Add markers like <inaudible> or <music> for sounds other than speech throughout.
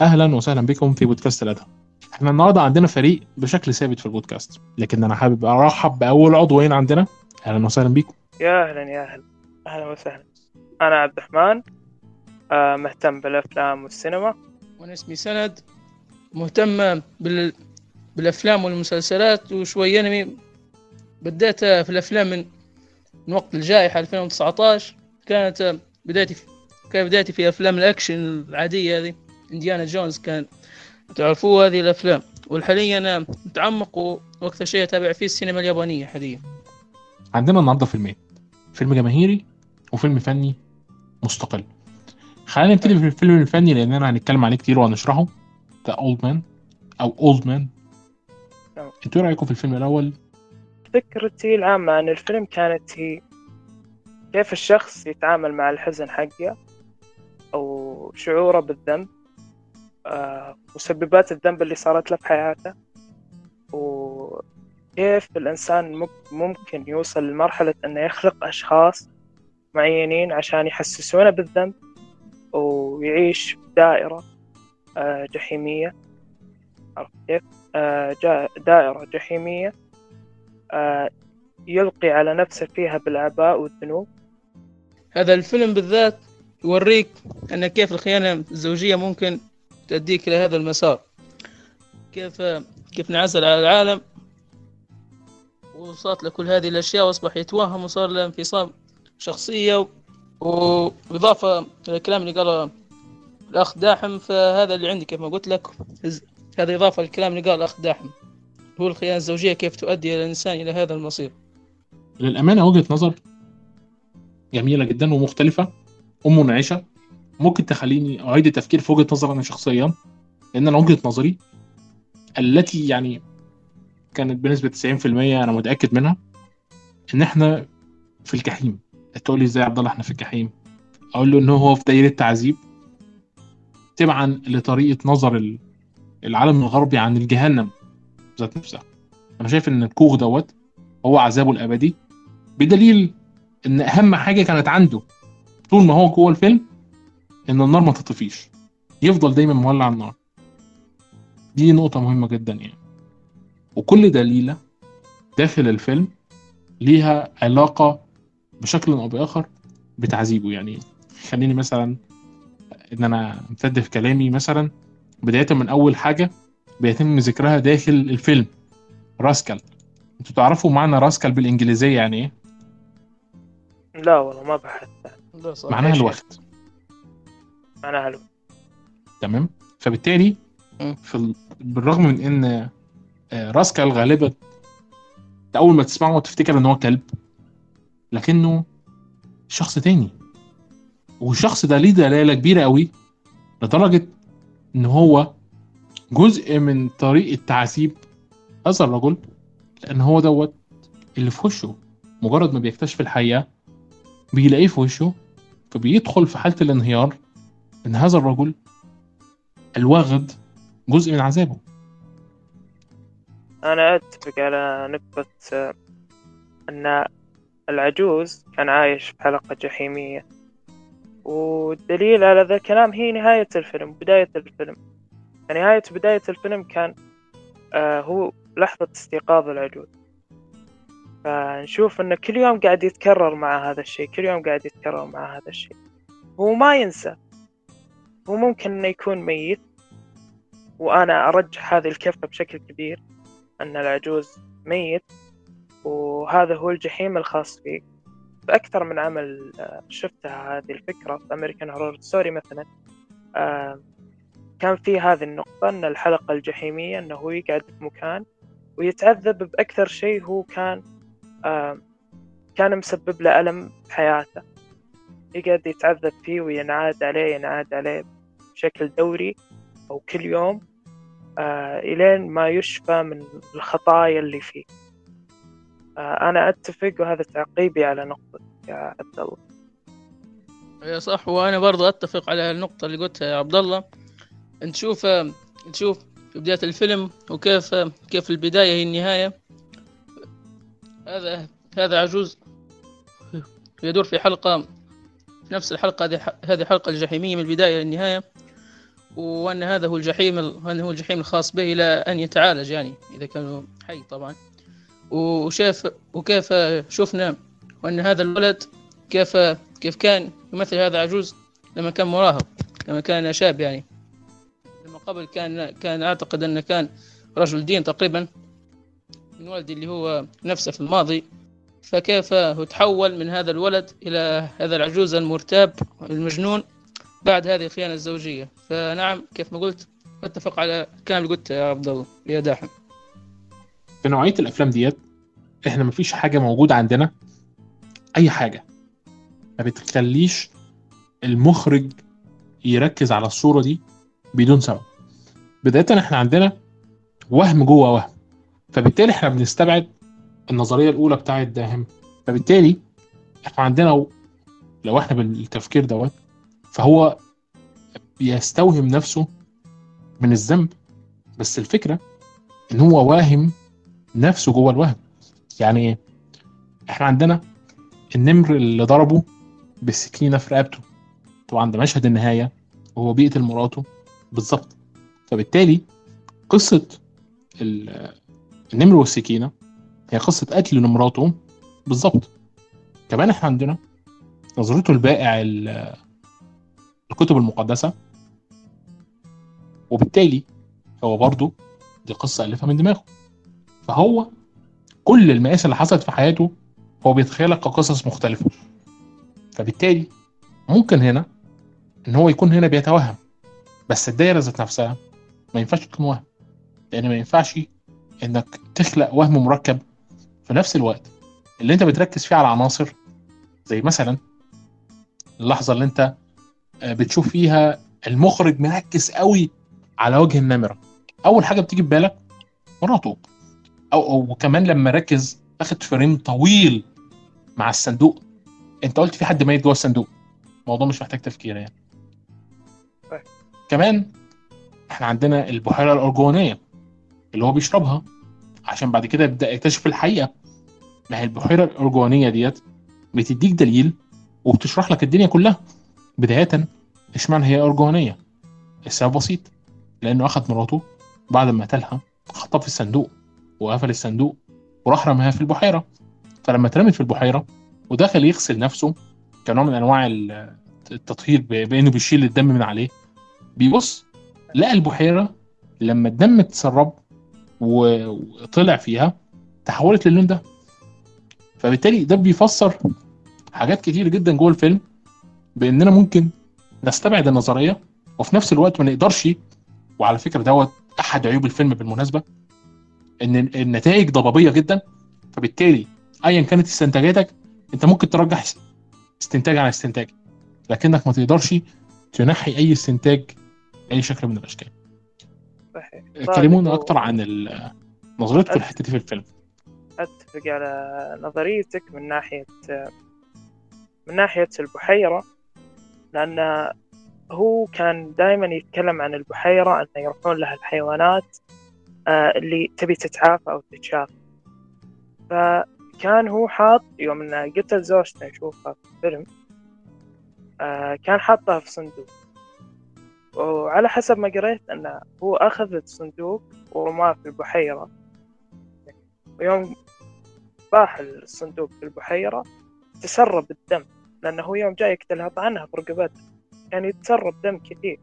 أهلا وسهلا بكم في بودكاست الادب إحنا النهارده عندنا فريق بشكل ثابت في البودكاست لكن أنا حابب أرحب بأول عضوين عندنا. أهلا وسهلا بكم. يا أهلا يا أهلا. أهلا وسهلا. أنا عبد الرحمن آه، مهتم بالأفلام والسينما. وأنا اسمي سند. مهتم بال... بالأفلام والمسلسلات وشوي أنمي. بديت في الأفلام من من وقت الجائحة 2019 كانت بدايتي في... كانت بدايتي في أفلام الأكشن العادية هذه. انديانا جونز كان. تعرفوه هذه الأفلام. والحاليا أنا متعمق وأكثر شيء أتابع فيه السينما اليابانية حاليا. عندنا النهارده فيلمين. فيلم جماهيري وفيلم فني مستقل. خلينا نبتدي في الفيلم الفني لاننا هنتكلم عليه كتير وهنشرحه. The Old Man أو Old Man. أنتوا إيه رأيكم في الفيلم الأول؟ فكرتي العامة عن الفيلم كانت هي كيف الشخص يتعامل مع الحزن حقه أو شعوره بالذنب. مسببات الذنب اللي صارت له في حياته. وكيف الإنسان مك- ممكن يوصل لمرحلة إنه يخلق أشخاص معينين عشان يحسسونه بالذنب ويعيش في دائرة آه، جحيمية. عرفت كيف؟ آه، دائرة جحيمية آه، يلقي على نفسه فيها بالآباء والذنوب. هذا الفيلم بالذات يوريك أن كيف الخيانة الزوجية ممكن تؤديك إلى هذا المسار. كيف كيف انعزل على العالم؟ وصارت له كل هذه الأشياء وأصبح يتوهم وصار له انفصام شخصية و- وإضافة إلى الكلام اللي قاله الأخ داحم. فهذا اللي عندي كيف ما قلت لك. هذا إضافة للكلام اللي قاله الأخ داحم. هو الخيانة الزوجية كيف تؤدي الإنسان إلى هذا المصير. للأمانة وجهة نظر جميلة جدا ومختلفة. ومنعشه ممكن تخليني أعيد التفكير في وجهة نظر أنا شخصيا لأن أنا وجهة نظري التي يعني كانت بنسبة 90% أنا متأكد منها إن إحنا في الجحيم. تقول لي إزاي يا عبد الله إحنا في الجحيم؟ أقول له إن هو في دايرة تعذيب تبعا لطريقة نظر ال- العالم الغربي عن الجهنم ذات نفسها. أنا شايف إن الكوخ دوت هو عذابه الأبدي بدليل إن أهم حاجة كانت عنده طول ما هو جوه الفيلم إن النار ما تطفيش. يفضل دايما مولع النار. دي نقطة مهمة جدا يعني. وكل دليلة داخل الفيلم ليها علاقة بشكل أو بآخر بتعذيبه يعني. خليني مثلا إن أنا أمتد في كلامي مثلا. بداية من أول حاجة بيتم ذكرها داخل الفيلم. راسكال. أنتوا تعرفوا معنى راسكال بالإنجليزية يعني إيه؟ لا والله ما بحثت. معناها الوقت. معناها حلو. تمام؟ فبالتالي. في ال... بالرغم من إن آه، راسكال غالبا أول ما تسمعه تفتكر إن هو كلب لكنه شخص تاني. والشخص ده ليه دلالة كبيرة قوي لدرجة إن هو جزء من طريقة تعذيب هذا الرجل لأن هو دوت اللي في وشه. مجرد ما بيكتشف الحقيقة بيلاقيه في وشه فبيدخل في حالة الانهيار. إن هذا الرجل الواخد جزء من عذابه. أنا أتفق على نقطة آه، أن العجوز كان عايش في حلقة جحيمية. والدليل على ذا الكلام هي نهاية الفيلم بداية الفيلم. نهاية بداية الفيلم كان آه هو لحظة استيقاظ العجوز. فنشوف انه كل يوم قاعد يتكرر مع هذا الشيء كل يوم قاعد يتكرر مع هذا الشيء. هو ما ينسى. هو ممكن إنه يكون ميت وأنا أرجح هذه الكفة بشكل كبير أن العجوز ميت وهذا هو الجحيم الخاص فيه في أكثر من عمل آه، شفتها هذه الفكرة في American Horror Story مثلا آه، كان في هذه النقطة أن الحلقة الجحيمية أنه هو يقعد في مكان ويتعذب بأكثر شيء هو كان آه، كان مسبب له ألم في حياته. يقعد يتعذب فيه وينعاد عليه ينعاد عليه. بشكل دوري أو كل يوم آه، إلين ما يشفى من الخطايا اللي فيه. آه، أنا أتفق وهذا تعقيبي على نقطة يا عبد الله يا صح وأنا برضه أتفق على النقطة اللي قلتها يا عبد الله نشوف نشوف في بداية الفيلم وكيف كيف البداية هي النهاية. هذا هذا عجوز يدور في حلقة في نفس الحلقة هذه هذه حلقة الجحيمية من البداية للنهاية. وأن هذا هو الجحيم وأن هو الجحيم الخاص به إلى أن يتعالج يعني إذا كان حي طبعا. وشاف وكيف شفنا وأن هذا الولد كيف كيف كان يمثل هذا عجوز لما كان مراهق لما كان شاب يعني. لما قبل كان كان أعتقد أنه كان رجل دين تقريبا من والدي اللي هو نفسه في الماضي. فكيف تحول من هذا الولد إلى هذا العجوز المرتاب المجنون بعد هذه الخيانة الزوجية. فنعم كيف ما قلت أتفق على الكلام اللي قلته يا عبد الله يا داحم. في نوعية الأفلام ديت إحنا مفيش حاجة موجودة عندنا. أي حاجة. ما بتخليش المخرج يركز على الصورة دي بدون سبب. بداية إحنا عندنا وهم جوه وهم. فبالتالي إحنا بنستبعد النظرية الأولى بتاعه داهم فبالتالي إحنا عندنا لو إحنا بالتفكير دوت فهو بيستوهم نفسه من الذنب بس الفكرة إن هو واهم نفسه جوه الوهم. يعني إيه؟ إحنا عندنا النمر اللي ضربه بالسكينة في رقبته. طبعا ده مشهد النهاية وهو بيقتل مراته. بالظبط. فبالتالي قصة ال- النمر والسكينة هي قصة قتل لمراته. بالظبط. كمان إحنا عندنا نظرته البائع ال- الكتب المقدسة. وبالتالي هو برضه دي قصة ألفها من دماغه. فهو كل المقاس اللي حصلت في حياته هو بيتخيلها كقصص مختلفة. فبالتالي ممكن هنا إن هو يكون هنا بيتوهم بس الدايرة ذات نفسها ما ينفعش تكون وهم. لأن ما ينفعش إنك تخلق وهم مركب في نفس الوقت اللي أنت بتركز فيه على عناصر زي مثلا اللحظة اللي أنت بتشوف فيها المخرج مركز قوي على وجه النمرة. أول حاجة بتيجي في بالك مراته. أو أو كمان لما ركز أخد فريم طويل مع الصندوق. أنت قلت في حد ميت جوه الصندوق. الموضوع مش محتاج تفكير يعني. طيب. كمان إحنا عندنا البحيرة الارجوانيه اللي هو بيشربها. عشان بعد كده يبدأ يكتشف الحقيقة. ما هي البحيرة الارجوانيه ديت بتديك دليل وبتشرح لك الدنيا كلها. بداية إشمعنى هي ارجوانيه السبب بسيط لأنه أخذ مراته بعد ما قتلها حطها في الصندوق وقفل الصندوق وراح رماها في البحيرة. فلما اترمت في البحيرة ودخل يغسل نفسه كنوع من أنواع ال- التطهير ب- بإنه بيشيل الدم من عليه بيبص لقى البحيرة لما الدم اتسرب وطلع فيها تحولت للون ده. فبالتالي ده بيفسر حاجات كتير جدا جوه الفيلم باننا ممكن نستبعد النظرية وفي نفس الوقت ما نقدرش وعلى فكرة دوت أحد عيوب الفيلم بالمناسبة إن النتائج ضبابية جدا. فبالتالي ايا كانت استنتاجاتك أنت ممكن ترجح استنتاج عن استنتاج لكنك ما تقدرش تنحي أي استنتاج اي شكل من الأشكال. صحيح. كلمونا طيب، أكتر عن نظرتكم الحته دي في الفيلم. أتفق على نظريتك من ناحية من ناحية البحيرة. لأن هو كان دائما يتكلم عن البحيرة أن يروحون لها الحيوانات آه، اللي تبي تتعافى أو تتشافى فكان هو حاط يوم إنه قتل زوجته نشوفها في الفيلم آه، كان حاطها في صندوق. وعلى حسب ما قريت أنه هو أخذ الصندوق ورماه في البحيرة. ويوم باح الصندوق في البحيرة تسرب الدم. لأنه يوم جاي يقتلها طعنها في رقبتها كان يتسرب دم كثير.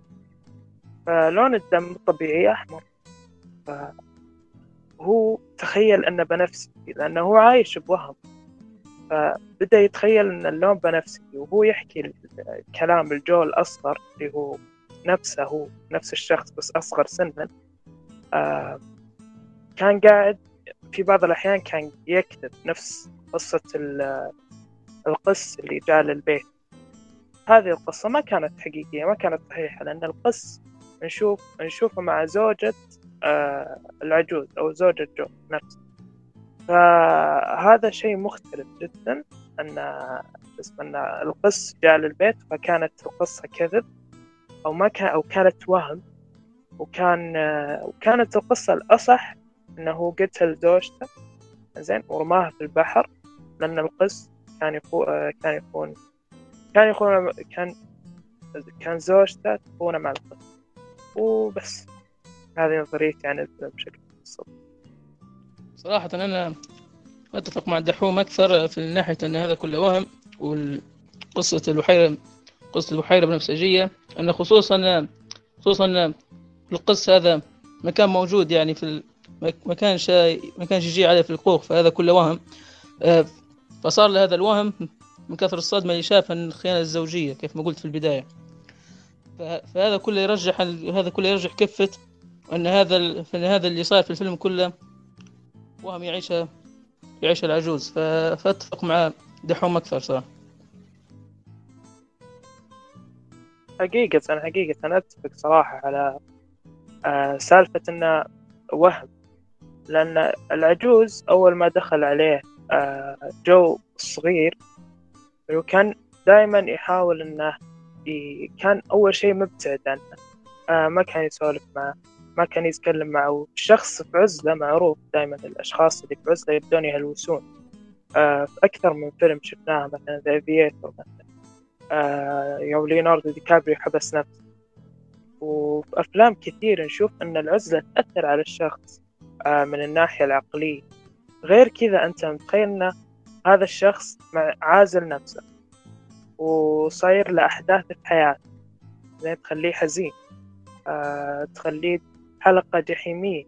فلون الدم الطبيعي أحمر. فهو تخيل أنه بنفسجي لأنه هو عايش بوهم. فبدأ يتخيل أن اللون بنفسجي وهو يحكي كلام الجو الأصغر اللي هو نفسه هو نفس الشخص بس أصغر سنا. كان قاعد في بعض الأحيان كان يكتب نفس قصة القس اللي جاء للبيت. هذه القصة ما كانت حقيقية ما كانت صحيحة لأن القس نشوف نشوفه مع زوجة آه العجوز أو زوجة جو نفسه. فهذا شيء مختلف جدا أن اسم أن القس جاء للبيت فكانت القصة كذب أو ما كان أو كانت وهم وكان آه وكانت القصة الأصح إنه قتل زوجته زين ورماها في البحر لأن القس كان يخو... آه، كان يخون. كان يخون كان كان زوجته تخونه مع القس وبس. هذه نظريتي عن الفيلم بشكل مبسط صراحة أنا أتفق مع الدحوم أكثر في ناحية أن هذا كله وهم وقصة البحيرة قصة البحيرة بنفسجية أن خصوصا خصوصا القس هذا ما كان موجود يعني في. ما كانش ما كانش يجي عليه في الكوخ فهذا كله وهم. آه، فصار له هذا الوهم من كثر الصدمة اللي شافها الخيانة الزوجية كيف ما قلت في البداية. فهذا كله يرجح هذا كله يرجح كفة أن هذا. أن هذا اللي صار في الفيلم كله وهم يعيشه يعيش العجوز. فأتفق مع دحوم أكثر صراحة. حقيقة حقيقة أنا أتفق صراحة على آه، سالفة إنه وهم. لأن العجوز أول ما دخل عليه جو الصغير كان دائما يحاول إنه كان أول شيء مبتعد عنه. آه، ما كان يسولف معه ما كان يتكلم معه. الشخص في عزلة معروف دائما الأشخاص اللي في عزلة يبدون يهلوسون. في أكثر من فيلم شفناها مثلا The مثلا. آه، يوم ليوناردو دي كابريو حبس نفسه. وفي أفلام كثير نشوف أن العزلة تأثر على الشخص آه، من الناحية العقلية. غير كذا أنت متخيل أن هذا الشخص عازل نفسه وصاير له أحداث في حياته. زي تخليه حزين أه تخليه حلقة جحيمية.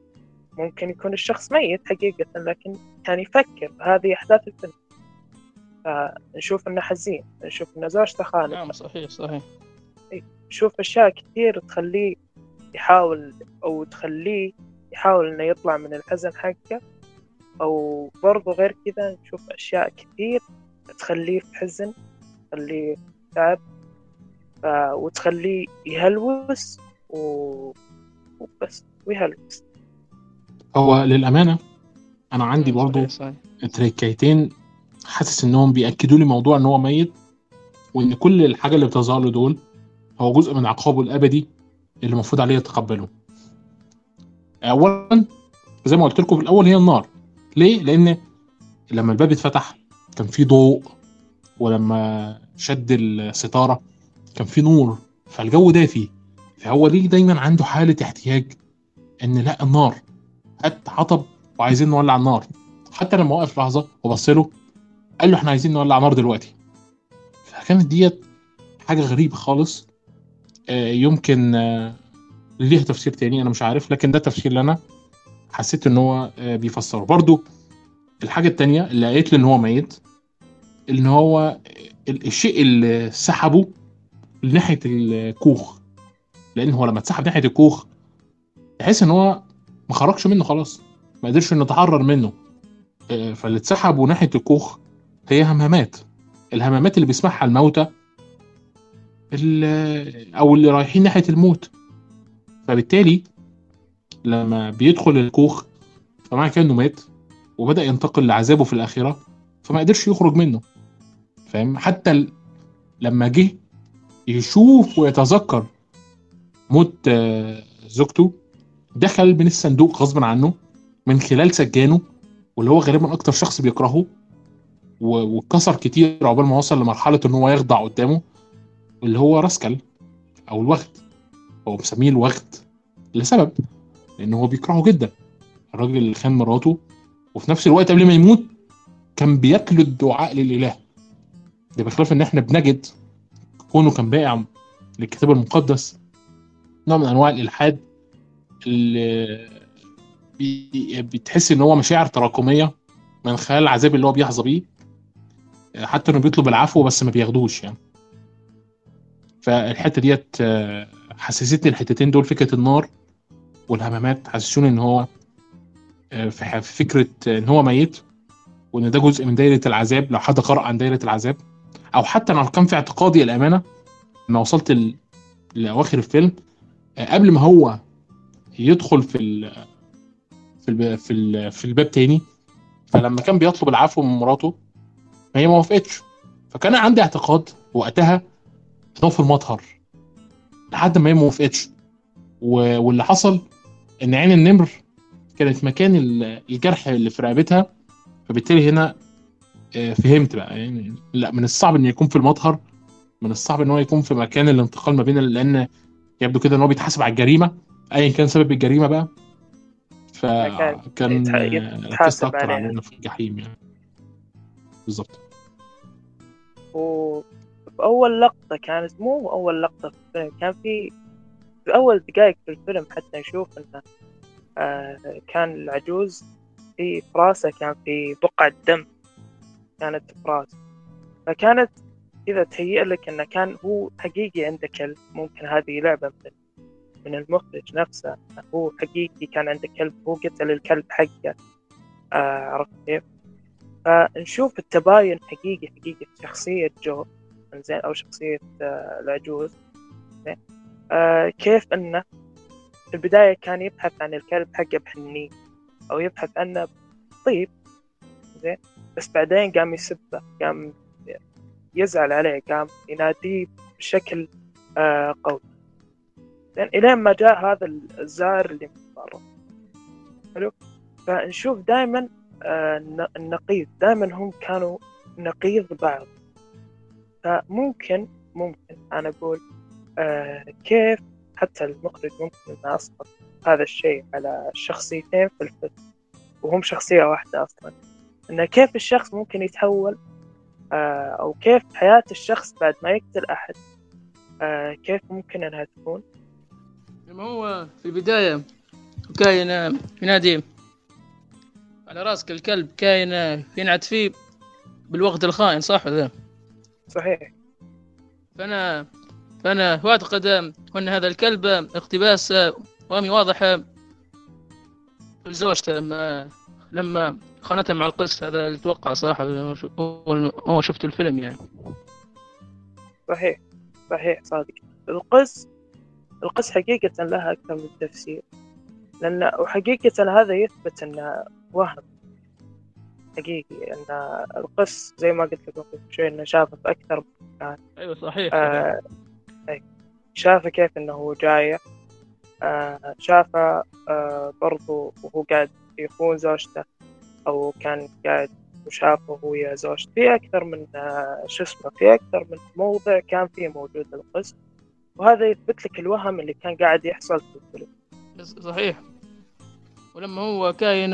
ممكن يكون الشخص ميت حقيقة لكن كان يفكر هذه أحداث الفيلم. فنشوف إنه حزين نشوف إنه زوجته خانت نعم صحيح صحيح. نشوف أشياء كثير تخليه يحاول أو تخليه يحاول إنه يطلع من الحزن حقه. أو برضو غير كذا نشوف أشياء كثير تخليه في حزن تخليه تعب ف... وتخليه يهلوس و... وبس ويهلوس. هو للأمانة أنا عندي برضو تريكيتين حاسس انهم بيأكدوا لي موضوع إن هو ميت وإن كل الحاجة اللي بتظهر له دول هو جزء من عقابه الأبدي اللي المفروض عليه يتقبله. اولا زي ما قلت لكم في الأول هي النار. ليه؟ لأن لما الباب اتفتح كان في ضوء ولما شد الستارة كان في نور فالجو دافي فهو ليه دايما عنده حالة احتياج إن لأ النار هات حطب وعايزين نولع النار. حتى لما وقف لحظة وبص له قال له إحنا عايزين نولع نار دلوقتي. فكانت ديت حاجة غريبة خالص. آه، يمكن آه، ليها تفسير تاني أنا مش عارف لكن ده التفسير اللي أنا حسيت إن هو آه، بيفسره. برضو الحاجة التانية اللي قالت لي إن هو ميت إن هو الشيء اللي سحبه لناحية الكوخ. لأن هو لما اتسحب ناحية الكوخ تحس إن هو ما خرجش منه خلاص ما قدرش إنه يتحرر منه. فاللي اتسحبوا ناحية الكوخ هي همامات. الهمامات اللي بيسمعها الموتى أو اللي رايحين ناحية الموت. فبالتالي لما بيدخل الكوخ فمعنى كده انه مات وبدأ ينتقل لعذابه في الاخره فما قدرش يخرج منه. فاهم؟ حتى لما جه يشوف ويتذكر موت آه، زوجته دخل من الصندوق غصبا عنه من خلال سجانه واللي هو غالبا أكتر شخص بيكرهه واتكسر كتير عقبال ما وصل لمرحلة ان هو يخضع قدامه اللي هو راسكال أو الوغد هو مسميه الوغد لسبب لأن هو بيكرهه جدا. الراجل اللي خان مراته وفي نفس الوقت قبل ما يموت كان بياكل الدعاء للإله. ده بخلاف إن إحنا بنجد كونه كان بائع للكتاب المقدس. نوع من أنواع الإلحاد اللي بتحس إن هو مشاعر تراكمية من خلال العذاب اللي هو بيحظى بيه. حتى إنه بيطلب العفو بس ما بياخدوش يعني. فالحتة ديت آه، حسستني الحتتين دول فكرة النار والهمامات حسسوني إن هو آه، في فكرة إن هو ميت وإن ده جزء من دايرة العذاب لو حد قرأ عن دايرة العذاب أو حتى أنا كان في اعتقادي الأمانة لما وصلت. لأواخر الفيلم آه، قبل ما هو يدخل في ال... في ال... في, ال... في الباب تاني فلما كان بيطلب العفو من مراته فهي ما وافقتش فكان عندي اعتقاد وقتها إن هو في المطهر لحد ما هي ما وافقتش واللي حصل إن عين النمر كانت مكان الجرح اللي في رقبتها فبالتالي هنا آه، فهمت بقى يعني لا من الصعب انه يكون في المطهر من الصعب إن هو يكون في مكان الانتقال ما بين لأن يبدو كده إن هو بيتحاسب على الجريمة ايا كان سبب الجريمة بقى. فكان ركزت أكتر. على انه في الجحيم يعني. بالظبط. وبأول لقطة كانت مو أول لقطة في الفيلم كان في في أول دقائق في الفيلم حتى نشوف إنه آه كان العجوز في فراسة كان في بقعة دم كانت في راسه فكانت كذا تهيئ لك إنه كان هو حقيقي عنده كلب ممكن هذه لعبة من من المخرج نفسه. هو حقيقي كان عنده كلب هو قتل الكلب حقه. آه عرفت كيف؟ فنشوف التباين حقيقي حقيقي في شخصية جو زين أو شخصية آه، العجوز. آه كيف إنه في البداية كان يبحث عن الكلب حقه بحنين أو يبحث عنه بطيب زين؟ بس بعدين قام يسبه قام يزعل عليه قام يناديه بشكل آه قوي. زين؟ إلين ما جاء هذا الزائر اللي من برا حلو؟ فنشوف دائما آه الن- النقيض. دائما هم كانوا نقيض بعض. فممكن ممكن أنا أقول كيف حتى المخرج ممكن إنه أسقط هذا الشيء على الشخصيتين في الفيلم؟ وهم شخصية واحدة أصلا. إنه كيف الشخص ممكن يتحول؟ آه أو كيف حياة الشخص بعد ما يقتل أحد؟ آه كيف ممكن إنها تكون؟ لما هو في البداية كاين ينادي على راسك الكلب كاين ينعت فيه بالوقت الخائن صح ولا صحيح. فأنا فأنا اعتقد ان هذا الكلب اقتباس وهمي واضح لزوجته لما لما خانتها مع القس. هذا اللي أتوقع صراحة هو هو شفت الفيلم يعني. صحيح صحيح صادق. القس القس حقيقة لها أكثر من تفسير. لأن وحقيقة هذا يثبت أنه وهم حقيقي أن القس زي ما قلت لكم شوي أنه شافه في أكثر أيوه صحيح آه. شافه كيف أنه هو جايع آه شافه آه برضو وهو قاعد يخون زوجته أو كان قاعد وشافه هو ويا زوجته. في أكثر من آه شو اسمه في أكثر من موضع كان فيه موجود القس وهذا يثبت لك الوهم اللي كان قاعد يحصل في الفيلم. صحيح. ولما هو كاين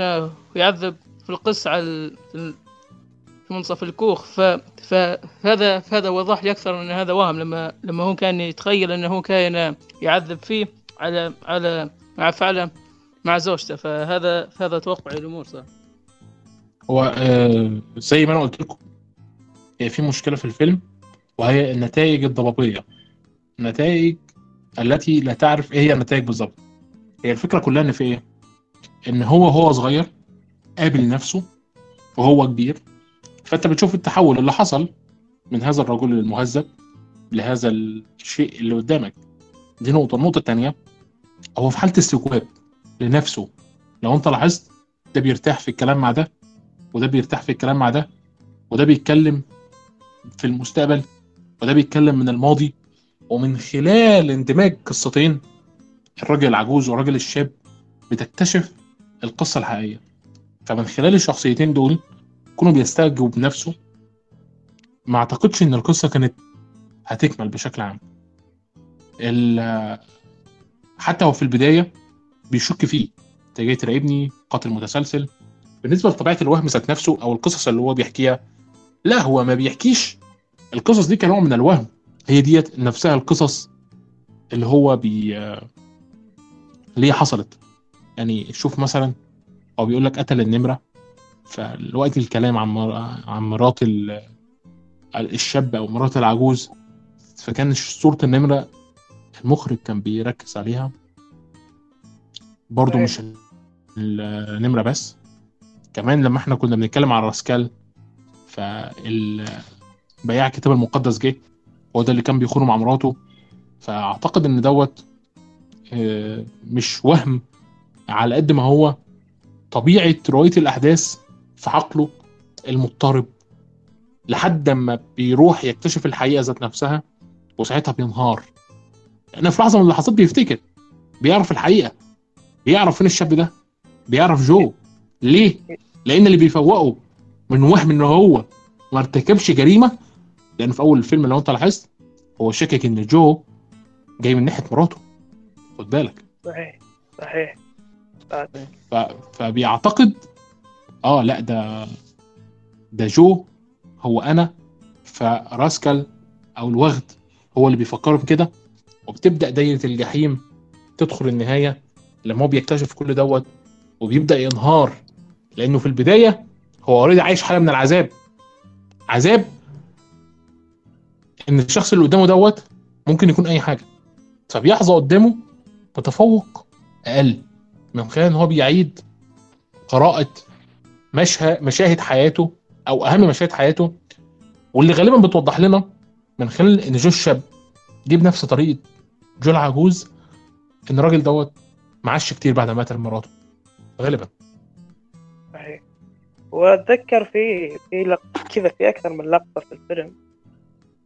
يعذب في القس على منصف الكوخ ف... فهذا فهذا وضح لي أكثر إن هذا وهم لما لما هو كان يتخيل إنه هو كاين يعذب فيه على على مع فعله مع زوجته. فهذا هذا توقع الأمور صح. هو آه زي ما أنا قلت لكم هي في مشكلة في الفيلم وهي النتائج الضبابية. النتائج التي لا تعرف إيه هي النتائج بالظبط هي الفكرة كلها إن في إيه؟ إن هو هو صغير قابل نفسه وهو كبير فأنت بتشوف التحول اللي حصل من هذا الرجل المهذب لهذا الشيء اللي قدامك. دي نقطة. النقطة الثانية هو في حالة استجواب لنفسه. لو أنت لاحظت ده بيرتاح في الكلام مع ده وده بيرتاح في الكلام مع ده وده بيتكلم في المستقبل وده بيتكلم من الماضي ومن خلال اندماج قصتين الراجل العجوز والراجل الشاب بتكتشف القصة الحقيقية. فمن خلال الشخصيتين دول كونوا بيستعجبوا بنفسه ما أعتقدش إن القصة كانت هتكمل بشكل عام. حتى هو في البداية بيشك فيه انت جاي تراقبني قاتل متسلسل. بالنسبة لطبيعة الوهم ذات نفسه أو القصص اللي هو بيحكيها لا هو ما بيحكيش. القصص دي كنوع من الوهم. هي ديت نفسها القصص اللي هو بي اللي هي حصلت. يعني شوف مثلا هو بيقول لك قتل النمرة. فالوقت الكلام عن مر... عن مرات ال... الشاب أو مرات العجوز فكان صورة النمرة المخرج كان بيركز عليها. برضو أيوة. مش النمرة بس. كمان لما إحنا كنا بنتكلم على راسكال فالبياع الكتاب المقدس جه هو ده اللي كان بيخونه مع مراته. فأعتقد إن دوت آه، مش وهم على قد ما هو طبيعة رواية الأحداث في عقله المضطرب لحد ما بيروح يكتشف الحقيقة ذات نفسها وساعتها بينهار. لأن في لحظة من اللحظات بيفتكر بيعرف الحقيقة بيعرف فين الشاب ده بيعرف جو. ليه؟ لأن اللي بيفوقه من وهم إن هو ما ارتكبش جريمة. لأن في أول الفيلم لو أنت لاحظت هو شاكك إن جو جاي من ناحية مراته. خد بالك. صحيح صحيح. ف... فبيعتقد آه لا ده ده جو هو أنا ف Rascal أو الوغد هو اللي بيفكروا بكده وبتبدأ دايرة الجحيم تدخل النهاية لما هو بيكتشف كل دوت وبيبدأ ينهار لأنه في البداية هو already عايش حالة من العذاب. عذاب إن الشخص اللي قدامه دوت ممكن يكون أي حاجة. فبيحظى قدامه بتفوق أقل من خلال إن هو بيعيد قراءة مشهد مشاهد حياته أو أهم مشاهد حياته واللي غالبا بتوضح لنا من خلال إن جو الشاب جه بنفس طريقة جو العجوز إن الراجل دوت ما عاش كتير بعد ما مات مراته غالبا. صحيح. وأتذكر في في لق... كذا في أكثر من لقطة في الفيلم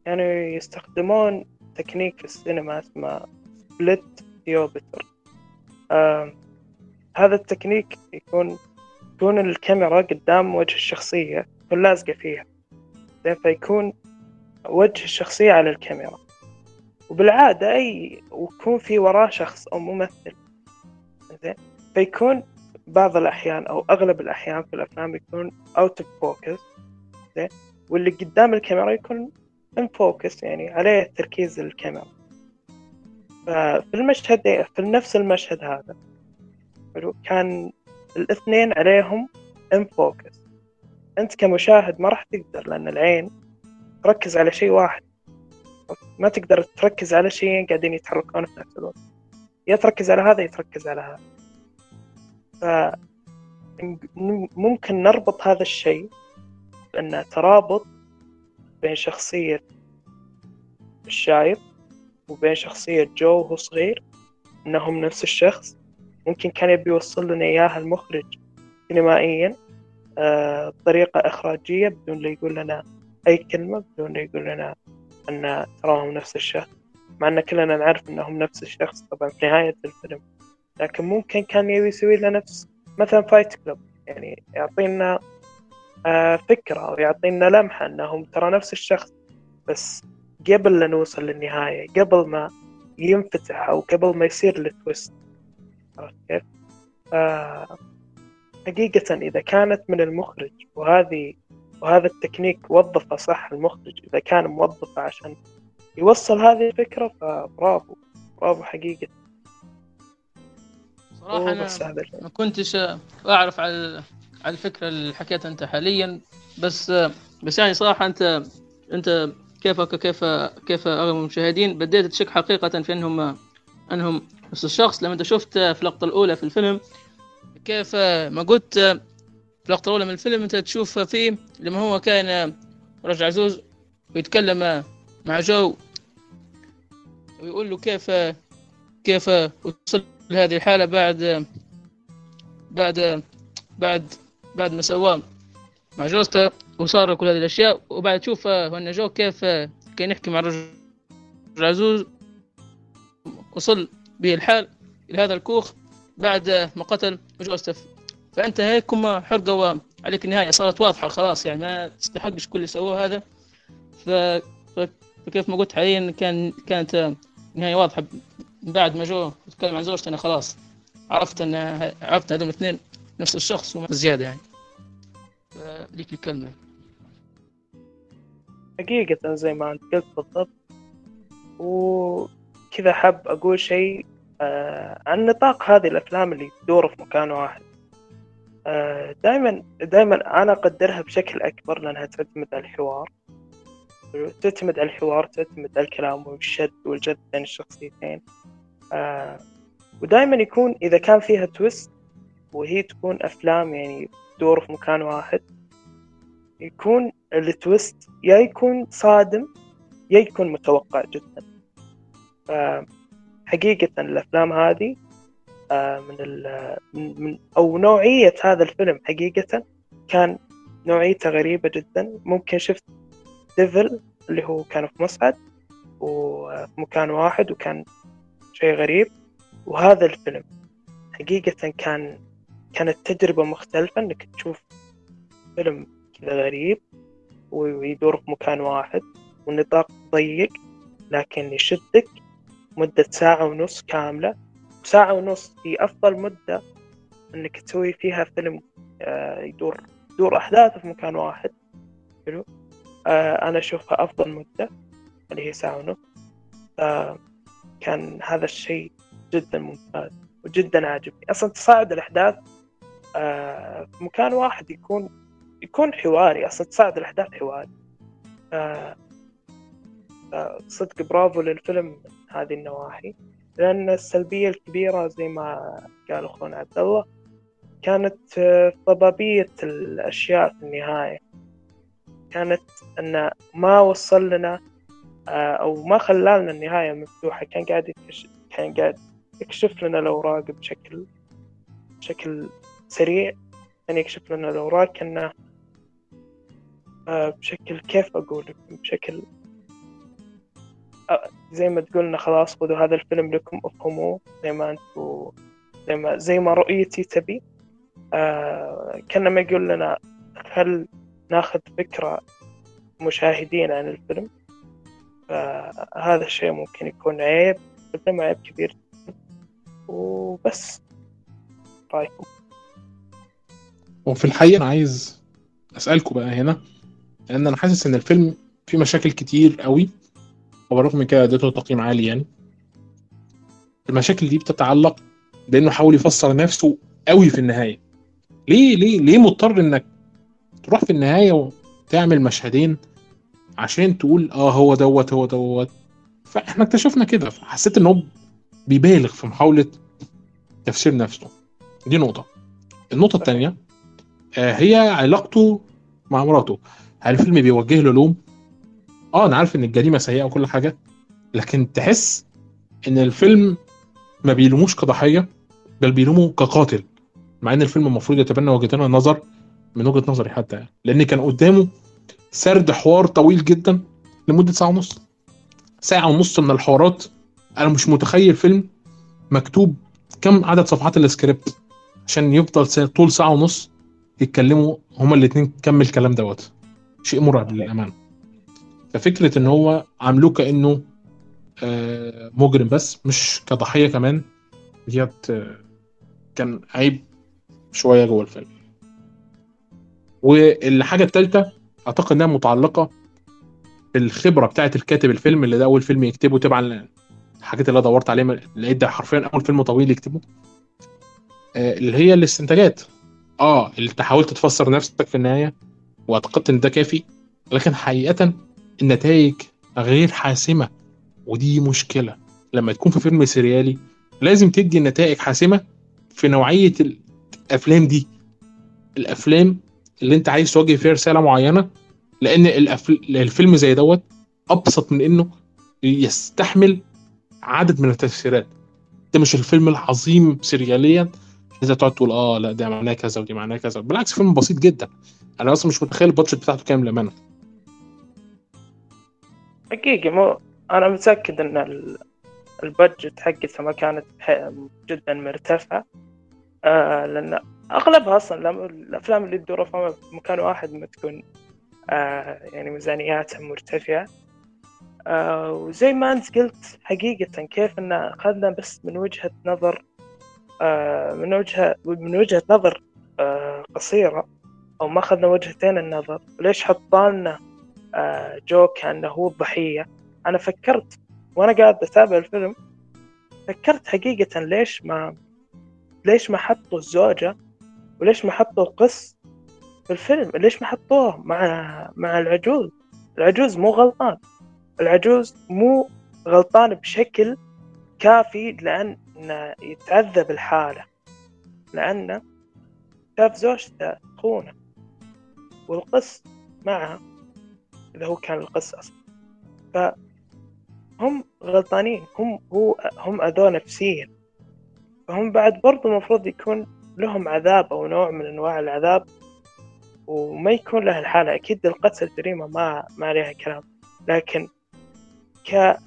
كانوا يعني يستخدمون تكنيك في السينما اسمه split diopter آه هذا التكنيك يكون تكون الكاميرا قدام وجه الشخصية تكون لازقة فيها. فيكون وجه الشخصية على الكاميرا. وبالعادة أي ويكون في وراه شخص أو ممثل. زين فيكون بعض الأحيان أو أغلب الأحيان في الأفلام يكون out of focus زين واللي قدام الكاميرا يكون in focus يعني عليه تركيز الكاميرا. ففي المشهد في نفس المشهد هذا كان الاثنين عليهم ان فوكس أنت كمشاهد ما راح تقدر لأن العين تركز على شيء واحد. ما تقدر تركز على شيئين قاعدين يتحركون في نفس الوقت. يا تركز على هذا يا تركز على هذا. ف ممكن نربط هذا الشيء بأن ترابط بين شخصية الشايب وبين شخصية جو وهو صغير إنهم نفس الشخص. ممكن كان يبي يوصل لنا إياها المخرج سينمائيا آه بطريقة إخراجية بدون لا يقول لنا أي كلمة بدون لا يقول لنا أن تراهم نفس الشخص مع أن كلنا نعرف أنهم نفس الشخص طبعا في نهاية الفيلم. لكن ممكن كان يبي يسوي لنا نفس مثلا Fight Club يعني يعطينا آه فكرة أو يعطينا لمحة أنهم ترى نفس الشخص بس قبل لا نوصل للنهاية قبل ما ينفتح أو قبل ما يصير التويست. عرفت كيف؟ آه حقيقة إذا كانت من المخرج وهذه وهذا التكنيك وظفه صح المخرج إذا كان موظفه عشان يوصل هذه الفكرة فبرافو برافو حقيقة. صراحة أنا ما كنتش أعرف على على الفكرة اللي حكيتها أنت حاليا. بس بس يعني صراحة أنت أنت كيفك كيف كيف أغلب المشاهدين؟ بديت تشك حقيقة في أنهم أنهم نفس الشخص لما أنت شفت في اللقطة الأولى في الفيلم كيف ما قلت في اللقطة الأولى من الفيلم أنت تشوف فيه لما هو كان رجل عزوز ويتكلم مع جو ويقول له كيف كيف وصل لهذه الحالة بعد بعد بعد بعد ما سواه مع جوزته وصار كل هذه الأشياء. وبعد تشوف أن جو كيف كان يحكي مع الرجل العزوز وصل به الحال إلى هذا الكوخ بعد ما قتل جوزته فأنت هيك كما حرقة عليك النهاية. صارت واضحة خلاص يعني ما تستحقش كل اللي سووه هذا. ف... فكيف ما قلت حاليا كان كانت نهاية واضحة. بعد ما جو يتكلم عن زوجته أنا خلاص عرفت أن عرفت هذول الاثنين نفس الشخص وما زيادة يعني. ليك الكلمة. حقيقة زي ما أنت قلت بالضبط. وكذا حاب أقول شيء آه عن نطاق هذه الأفلام اللي تدور في مكان واحد. آه دائما دائما أنا أقدرها بشكل أكبر لأنها تعتمد على الحوار. تعتمد على الحوار تعتمد على الكلام والشد والجد بين الشخصيتين. آه ودائما يكون إذا كان فيها تويست وهي تكون أفلام يعني تدور في مكان واحد يكون التويست يا يكون صادم يا يكون متوقع جدا. حقيقة الأفلام هذه من, من أو نوعية هذا الفيلم حقيقة كان نوعيته غريبة جدا. ممكن شفت ديفل اللي هو كان في مصعد وفي مكان واحد وكان شيء غريب. وهذا الفيلم حقيقة كان كانت تجربة مختلفة إنك تشوف فيلم كذا غريب ويدور في مكان واحد والنطاق ضيق لكن يشدك. مدة ساعة ونص كاملة. ساعة ونص هي أفضل مدة إنك تسوي فيها فيلم آه، يدور يدور أحداثه في مكان واحد. حلو؟ آه، أنا أشوفها أفضل مدة اللي هي ساعة ونص. كان هذا الشيء جدا ممتاز وجدا عاجبني. أصلا تصاعد الأحداث آه، في مكان واحد يكون يكون حواري. أصلا تصاعد الأحداث حواري. صدق برافو للفيلم. هذه النواحي لأن السلبية الكبيرة زي ما قال أخونا عبد الله كانت ضبابية الأشياء في النهاية. كانت أن ما وصل لنا آه، أو ما خلالنا النهاية مفتوحة كان قاعد يكشف كان قاعد يكشف لنا الأوراق بشكل بشكل سريع كان يكشف لنا الأوراق كأنه آه، بشكل كيف أقول بشكل آه، زي ما تقولنا خلاص خذوا هذا الفيلم لكم أفهموه زي ما أنتوا زي ما زي ما رؤيتي تبي. آه كان ما يقول لنا هل ناخذ فكرة مشاهدين عن الفيلم. فهذا الشيء ممكن يكون عيب الفيلم عيب كبير. وبس. رأيكم؟ وفي الحقيقة أنا عايز أسألكم بقى هنا لأن أنا حاسس إن الفيلم فيه مشاكل كتير قوي. وبالرغم من كده اديته تقييم عالي يعني. المشاكل دي بتتعلق بأنه حاول يفسر نفسه قوي في النهاية. ليه ليه ليه مضطر إنك تروح في النهاية وتعمل مشهدين عشان تقول آه هو دوت هو دوت؟ فإحنا اكتشفنا كده فحسيت إن هو بيبالغ في محاولة تفسير نفسه. دي نقطة. النقطة الثانية آه هي علاقته مع مراته. هل الفيلم بيوجه له لوم؟ آه أنا عارف ان الجريمة سيئة وكل حاجة لكن تحس إن الفيلم ما بيلوموش كضحيه بل بيلومه كقاتل مع إن الفيلم المفروض يتبنى وجهتين النظر من وجهة نظري حتى يعني. لأن كان قدامه سرد حوار طويل جدا لمدة ساعة ونص. ساعة ونص من الحوارات. أنا مش متخيل فيلم مكتوب كم عدد صفحات السكريبت عشان يفضل طول ساعة ونص يتكلموا هما الاثنين كم الكلام دوت. شيء مرعب للأمانة. ففكرة إن هو عاملوه كانه آه، مجرم بس مش كضحية كمان. ديت آه، كان عيب شوية جوه الفيلم. والحاجة الثالثه أعتقد إنها متعلقة بالخبرة بتاعه الكاتب الفيلم اللي ده أول فيلم يكتبه. تبعا الحاجات اللي أنا دورت عليها لقيت ده حرفيا أول فيلم طويل يكتبه. آه، اللي هي الاستنتاجات. آه اللي انت حاولت تفسر نفسك في النهاية واعتقدت إن ده كافي. لكن حقيقه النتائج غير حاسمة ودي مشكلة. لما تكون في فيلم سريالي لازم تدي نتائج حاسمة في نوعية الأفلام دي. الأفلام اللي أنت عايز توجه فيها رسالة معينة لأن. الفيلم زي دوت أبسط من إنه يستحمل عدد من التفسيرات. ده مش الفيلم العظيم سرياليا انت تقعد تقول آه لا ده معناه كذا ودي معناه كذا. بالعكس فيلم بسيط جدا. أنا أصلا مش متخيل البادجت بتاعته كام للامانه حقيقي مو أنا متأكد إن ال- البادجت حقتها ما كانت جدا مرتفعة. آه لأن أغلبها أصلا الأفلام اللي تدور في مكان واحد ما تكون آه يعني ميزانياتها مرتفعة. آه وزي ما أنت قلت حقيقة كيف إن أخذنا بس من وجهة نظر آه من وجهة من وجهة نظر آه قصيرة أو ما أخذنا وجهتين النظر ليش حطالنا جو كأنه هو الضحية. أنا فكرت وأنا قاعد أتابع الفيلم فكرت حقيقة ليش ما ليش ما حطوا الزوجة وليش ما حطوا القس في الفيلم؟ ليش ما حطوه مع مع العجوز؟ العجوز مو غلطان. العجوز مو غلطان بشكل كافي لأن يتعذب الحالة. لأنه شاف زوجته تخونه والقس معها إذا هو كان القس أصلا فهم غلطانين. هم هو هم أذوه نفسيا. فهم بعد برضو المفروض يكون لهم عذاب أو نوع من أنواع العذاب وما يكون له الحالة. أكيد القتل جريمة ما ما عليها كلام. لكن ك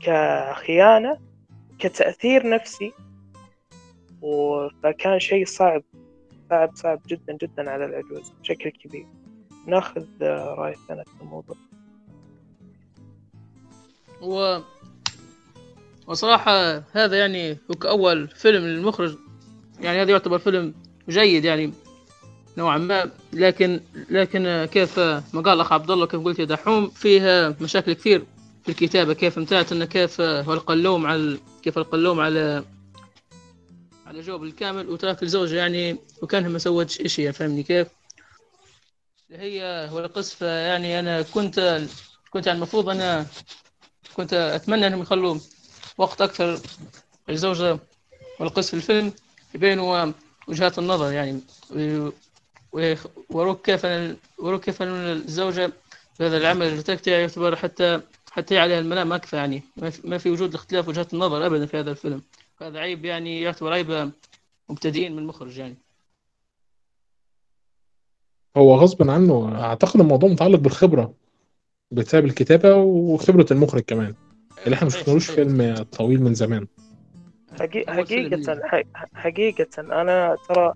كخيانة كتأثير نفسي فكان شيء صعب صعب صعب جدا جدا على العجوز بشكل كبير. ناخذ رأي ثاني في الموضوع. و وصراحة هذا يعني كأول فيلم للمخرج. يعني هذا يعتبر فيلم جيد يعني نوعا ما. لكن لكن كيف ما قال الأخ عبد الله كيف قلت يا دحوم فيها مشاكل كثير في الكتابة. كيف امتعت إنه كيف ألقى اللوم على كيف ألقى اللوم على على جو بالكامل وترك الزوجة يعني وكانها ما سوتش إشي يعني فهمني كيف؟ هي والقصة يعني أنا كنت كنت يعني المفروض أنا كنت أتمنى أنهم يخلوا وقت أكثر الزوجة والقصة في الفيلم يبينوا وجهات النظر يعني. وروك كيف وروك كيف الزوجة في هذا العمل اللي يعتبر حتى حتى عليها المنام ما اكفى يعني. ما في وجود اختلاف وجهات النظر ابدا في هذا الفيلم. هذا عيب يعني يعتبر عيب مبتدئين من المخرج يعني. هو غصبا عنه أعتقد الموضوع متعلق بالخبرة بسبب الكتابة وخبرة المخرج كمان اللي إحنا ما شفناهوش فيلم طويل من زمان. حقيقة حقيقة أنا ترى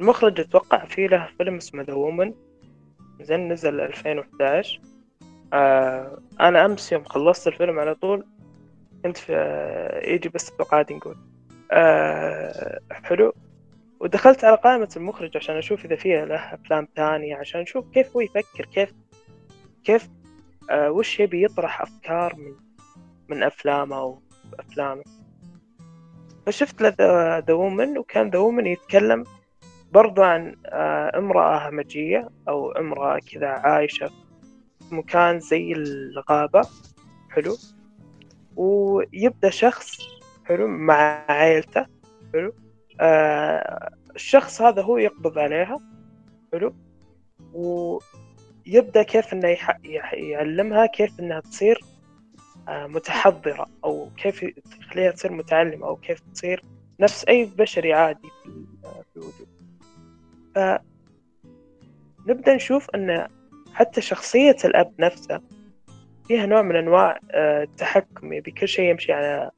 المخرج أتوقع في له فيلم اسمه ذا وومن زين نزل 2011 آه أنا أمس يوم خلصت الفيلم على طول كنت في يجي بس قاعد نقول. آه حلو. ودخلت على قائمة المخرج عشان أشوف إذا فيها له أفلام ثانية عشان أشوف كيف هو يفكر كيف كيف آه وش يبي يطرح أفكار من من أفلامه وأفلامه فشفت له ذا وومن وكان ذا وومن يتكلم برضو عن آه امرأة همجية أو امرأة كذا عايشة في مكان زي الغابة حلو. ويبدأ شخص حلو مع عائلته حلو. آه الشخص هذا هو يقبض عليها حلو؟ ويبدأ كيف إنه يعلمها كيف إنها تصير آه متحضرة أو كيف يخليها تصير متعلمة أو كيف تصير نفس أي بشري عادي في الوجود. فنبدأ نشوف إن حتى شخصية الأب نفسه فيها نوع من أنواع آه، التحكم يبي كل شيء يمشي على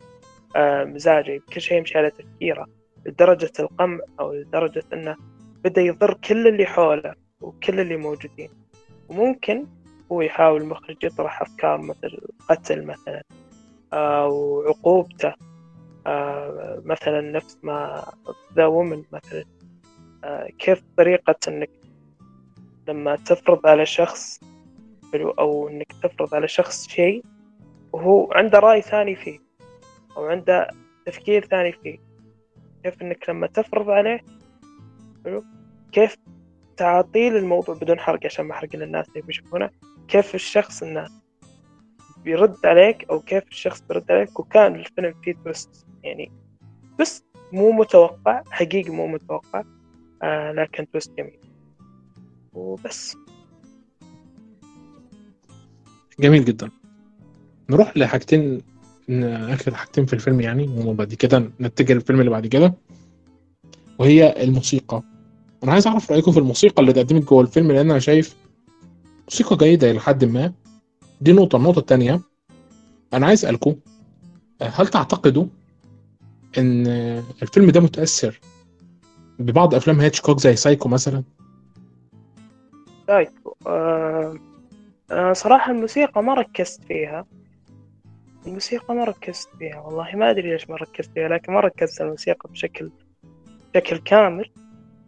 آه، مزاجه كل شيء يمشي على تفكيره. لدرجة القمع أو لدرجة أنه بدأ يضر كل اللي حوله وكل اللي موجودين. وممكن هو يحاول المخرج يطرح أفكار مثل قتل مثلا أو عقوبته. آه، مثلا نفس ما The Woman مثلا. كيف طريقة أنك لما تفرض على شخص أو أنك تفرض على شخص شيء وهو عنده رأي ثاني فيه أو عنده تفكير ثاني فيه. كيف إنك لما تفرض عليه حلو؟ كيف تعطيه الموضوع بدون حرق عشان ما احرق للناس اللي بيشوفونه كيف الشخص انه بيرد عليك أو كيف الشخص بيرد عليك؟ وكان الفيلم فيه twist يعني بس مو متوقع حقيقي مو متوقع آه لكن تويست جميل. وبس. جميل جدا. نروح لحاجتين اخر حاجتين في الفيلم يعني وبعد كده نتجه للفيلم اللي بعد كده وهي الموسيقى. أنا عايز أعرف رأيكم في الموسيقى اللي اتقدمت جوه الفيلم لأن أنا شايف موسيقى جيدة إلى حد ما. دي نقطة. النقطة الثانية أنا عايز أسألكم هل تعتقدوا إن الفيلم ده متأثر ببعض أفلام هيتشكوك زي سايكو مثلا؟ سايكو آه... آه صراحة الموسيقى ما ركزت فيها. الموسيقى ما ركزت فيها والله ما أدري ليش ما ركزت فيها لكن ما ركزت الموسيقى بشكل بشكل كامل.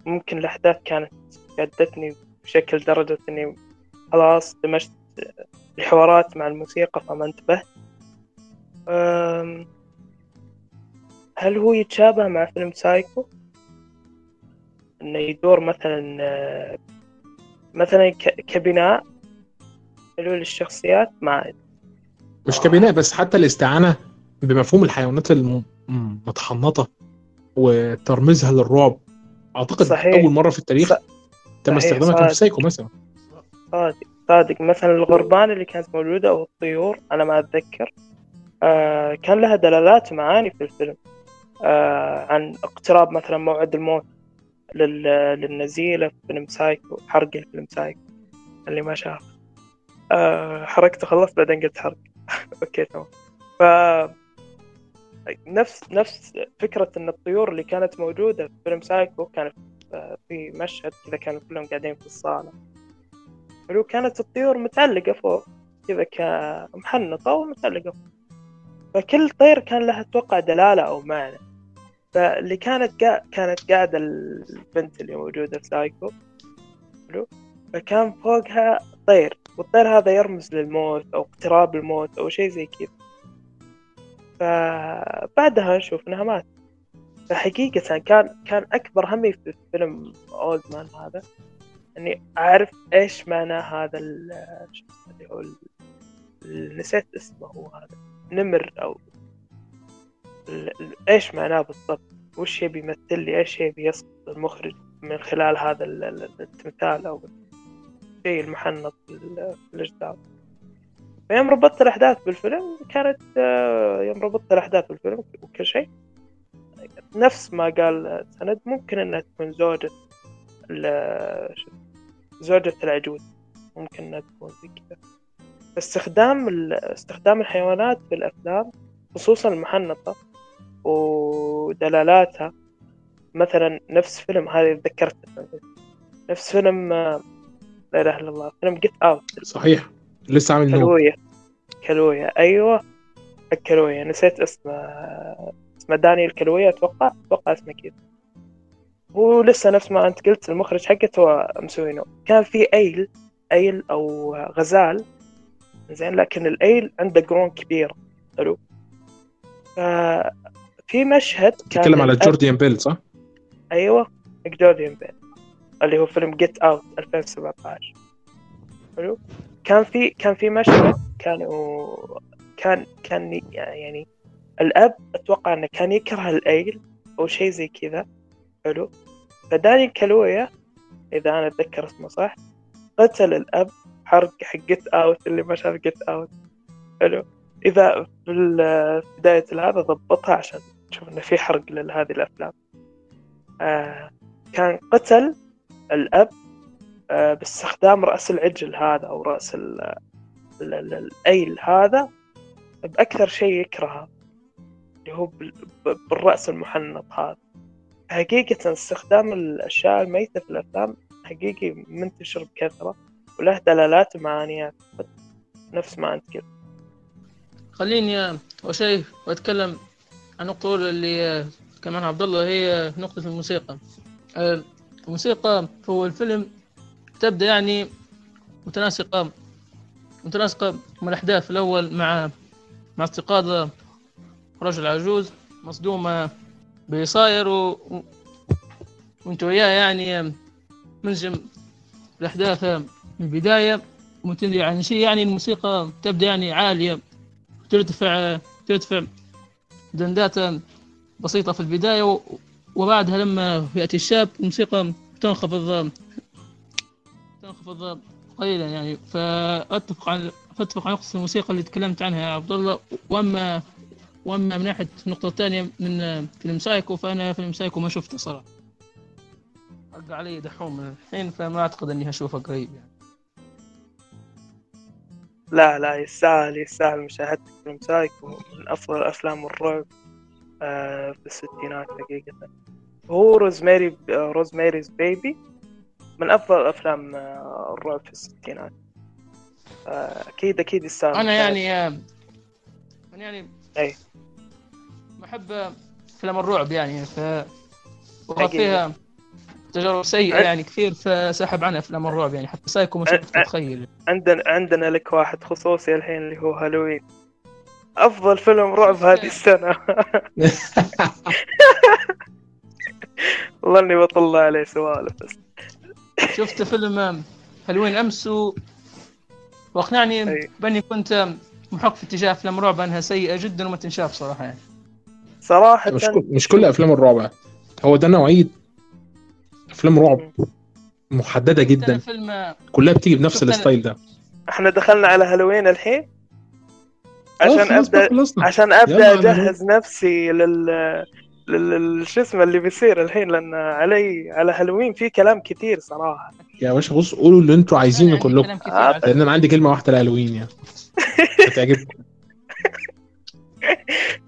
ممكن الأحداث كانت شدتني بشكل درجة إني خلاص دمجت الحوارات مع الموسيقى فما انتبهت. هل هو يتشابه مع فيلم سايكو؟ إنه يدور مثلا مثلا كبناء حلول الشخصيات؟ ما مش كبناء بس حتى الاستعانة بمفهوم الحيوانات المتحنطة وترميزها للرعب. أعتقد صحيح. أول مرة في التاريخ تم استخدامها كان في سايكو مثلا. صادق. صادق. مثلا الغربان اللي كانت موجودة أو الطيور أنا ما أتذكر آه كان لها دلالات ومعاني في الفيلم آه عن اقتراب مثلا موعد الموت لل... للنزيلة في فيلم سايكو حرق الفيلم سايكو اللي ما شاف آه حركته خلصت بعدين قلت حرق <laughs> أوكي تمام. ف نفس نفس فكرة إن الطيور اللي كانت موجودة في فيلم سايكو كانت في مشهد كذا كانوا كلهم قاعدين في الصالة. حلو كانت الطيور متعلقة فوق كذا كمحنطة ومتعلقة فوق. فكل طير كان له أتوقع دلالة أو معنى. فاللي كانت قا... كانت قاعدة البنت اللي موجودة في سايكو حلو؟ فكان فوقها طير. والطير هذا يرمز للموت أو اقتراب الموت أو شيء زي كذا. فبعدها نشوف إنها مات فحقيقة كان كان أكبر همي في فيلم أولد مان هذا. إني أعرف إيش معنى هذا اللي هو نسيت اسمه هو هذا. نمر أو إيش معناه بالضبط؟ وش يبي يمثل لي؟ إيش يبي يصف المخرج من خلال هذا ال- ال- التمثال أو الشيء المحنط في ال- في الأجداد. فيوم ربطت الأحداث بالفيلم كانت آه، يوم ربطت الأحداث بالفيلم وكل شيء. نفس ما قال سند ممكن إنها تكون زوجة زوجة العجوز. ممكن إنها تكون زي كذا. استخدام استخدام الحيوانات في الأفلام خصوصا المحنطة ودلالاتها. مثلا نفس فيلم هذه تذكرت. نفس فيلم آه، لا إله إلا الله. فيلم Get Out صحيح. لسه عامل كلوية كلوية أيوه. كلوية نسيت اسمه اسمه دانيال كالويا أتوقع. أتوقع اسمه كذا. هو لسه نفس ما أنت قلت المخرج حقته هو مسوينه كان في أيل أيل أو غزال. زين لكن الأيل عنده قرون كبيرة. حلو. ففي مشهد كان تتكلم على جوردان بيل صح؟ أيوه. جوردان بيل. اللي هو فيلم Get Out 2017 حلو؟ كان في كان في مشهد كانوا كان كان يعني الأب أتوقع إنه كان يكره الايل أو شيء زي كذا. حلو؟ فدانيال كالويا إذا أنا أتذكر اسمه صح قتل الأب حرق حق Get Out اللي ما شاف Get Out حلو؟ إذا في بداية هذا ضبطها عشان تشوف إنه في حرق لهذه الأفلام. آه كان قتل الأب آه باستخدام رأس العجل هذا أو رأس ال ال- ال- الأيل هذا بأكثر شيء يكرهه اللي هو بال- ب- بالرأس المحنط هذا. حقيقة استخدام الأشياء الميتة في الأفلام حقيقي منتشر بكثرة وله دلالات ومعانيات نفس ما أنت قلت. خليني أول شيء وأتكلم عن الأولى اللي عنها عبد الله هي نقطة الموسيقى. آه، الموسيقى هو الفيلم تبدأ يعني متناسقة متناسقة مع الأحداث الأول مع مع استيقاظ رجل عجوز مصدومة باللي صاير و... وانت وياه يعني منجم الأحداث من البداية. وتدري عن شيء يعني الموسيقى تبدأ يعني عالية ترتفع ترتفع دندات بسيطة في البداية و... وبعدها لما يأتي الشاب الموسيقى تنخفض تنخفض قليلا يعني. فأتفق عن أتفق عن نقطة الموسيقى اللي تكلمت عنها يا عبد الله. وأما وأما من ناحية النقطة الثانية من فيلم سايكو فأنا فيلم سايكو ما شفته صراحة. حرق علي دحوم الحين فما أعتقد إني هشوفه قريب يعني. لا لا يستاهل يستاهل مشاهدة فيلم سايكو. من أفضل أفلام الرعب في الستينات حقيقة هو Rosemary Rosemary's Baby من أفضل أفلام آه، الرعب في الستينات آه، أكيد أكيد يستاهل أنا. يعني أنا يعني أي. بحب أفلام الرعب يعني ف. فيها تجارب سيئة أه. يعني كثير فسحب عنها أفلام الرعب يعني حتى سايكو أه. تتخيل عندنا عندنا لك واحد خصوصي الحين اللي هو هالوين أفضل فيلم رعب هذه السنة. والله إني بطلع عليه سوالف بس. شفت فيلم هالوين أمس و... وأقنعني. بأني كنت محق في اتجاه أفلام رعب انها سيئة جدا وما تنشاف صراحة. يعني صراحة. مش كل مش كل أفلام الرعب. هو ده نوعية أفلام رعب محددة جدا. فيلم كلها بتيجي بنفس ال style ده. إحنا دخلنا على هالوين الحين؟ عشان ابدا خلصنا عشان أبدأ أجهز نفسي لل شو اسمه اللي بيصير الحين لأن علي على هالوين في كلام كثير صراحة. يا باشا بص قولوا اللي أنتوا عايزينه كلكم. آه، لأن أنا عندي كلمة واحدة لهالوين يعني. <laughs> هتعجبكم صراحة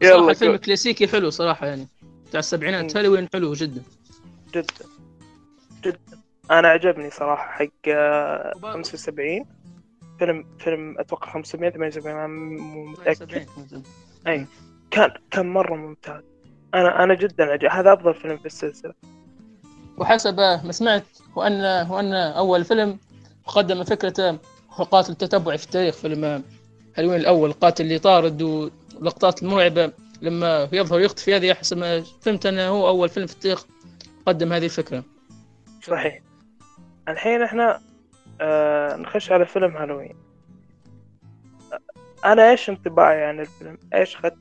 يلا الفيلم كو- كلاسيكي حلو صراحة يعني. بتاع السبعينات. هالوين حلو جدا. جدا. جدا. أنا عجبني صراحة حق آه، وبعد- 75 فيلم فيلم أتوقع 578 مو متأكد. 70. كان كان مرة ممتاز. أنا أنا جدا عجب هذا أفضل فيلم في السلسلة. وحسب ما سمعت وأن وأن أول فيلم قدم فكرة هو قاتل تتبعي في التاريخ فيلم هالوين الأول القاتل اللي طارد واللقطات المرعبة لما يظهر يختفي هذه حسب ما فهمت أنه هو أول فيلم في التاريخ قدم هذه الفكرة. صحيح. الحين إحنا آه نخش على فيلم هالوين. أنا إيش انطباعي عن الفيلم؟ إيش خدت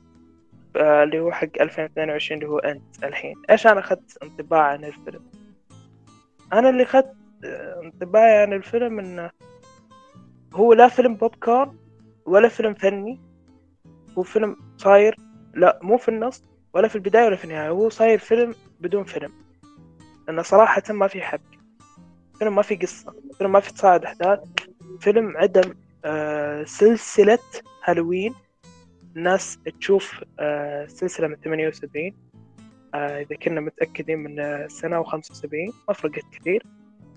آه اللي هو حق 2022 اللي هو أنت الحين؟ إيش أنا أخذت انطباع عن الفيلم؟ أنا اللي أخذت آه، انطباعي عن الفيلم إنه هو لا فيلم بوب كورن ولا فيلم فني هو فيلم صاير لا مو في النص ولا في البداية ولا في النهاية هو صاير فيلم بدون فيلم. لأنه صراحة ما في حبكة. فيلم ما في قصة فيلم ما في تصاعد أحداث فيلم عدم آه سلسلة هالوين. الناس تشوف آه سلسلة من 78 آه إذا كنا متأكدين من سنة و75 ما فرقت كثير.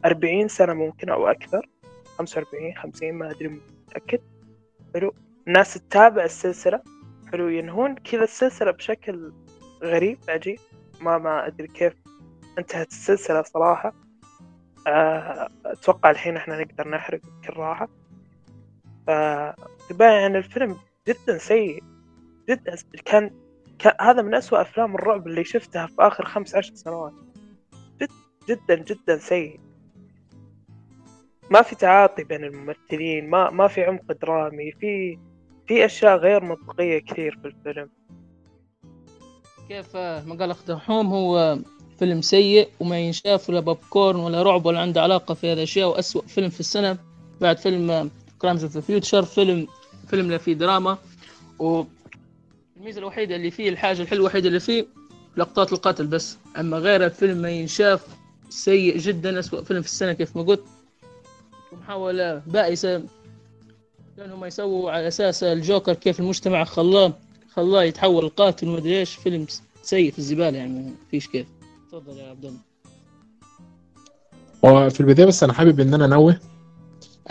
40 سنة ممكن أو أكثر 45 50 ما أدري متأكد. حلو. الناس تتابع السلسلة حلو. ينهون كذا السلسلة بشكل غريب عجيب. ما ما أدري كيف انتهت السلسلة صراحة. آه، أتوقع الحين إحنا نقدر نحرق بكل راحة. فانطباعي عن الفيلم جدا سيء جدا كان, هذا من أسوأ أفلام الرعب اللي شفتها في آخر خمس عشر سنوات. جد جدا جدا سيء. ما في تعاطي بين الممثلين ما ما في عمق درامي في في أشياء غير منطقية كثير في الفيلم. كيف ما قال أخ دحوم هو فيلم سيء وما ينشاف ولا بوب كورن ولا رعب ولا عنده علاقة في هذه الأشياء واسوء فيلم في السنة. بعد فيلم Crimes of the Future فيلم فيلم لا فيه دراما. والميزة الوحيدة اللي فيه الحاجة الحلوة الوحيدة اللي فيه لقطات القتل بس. أما غير الفيلم ما ينشاف سيء جدا اسوء فيلم في السنة كيف ما قلت. ومحاولة بائسة لأنهم يسووا على أساس الجوكر كيف المجتمع خلاه خلاه يتحول القاتل ومدري إيش. فيلم سيء في الزبالة يعني ما فيش كيف. تفضل يا عبد الله. وفي البداية بس أنا حابب إن أنا أنوه.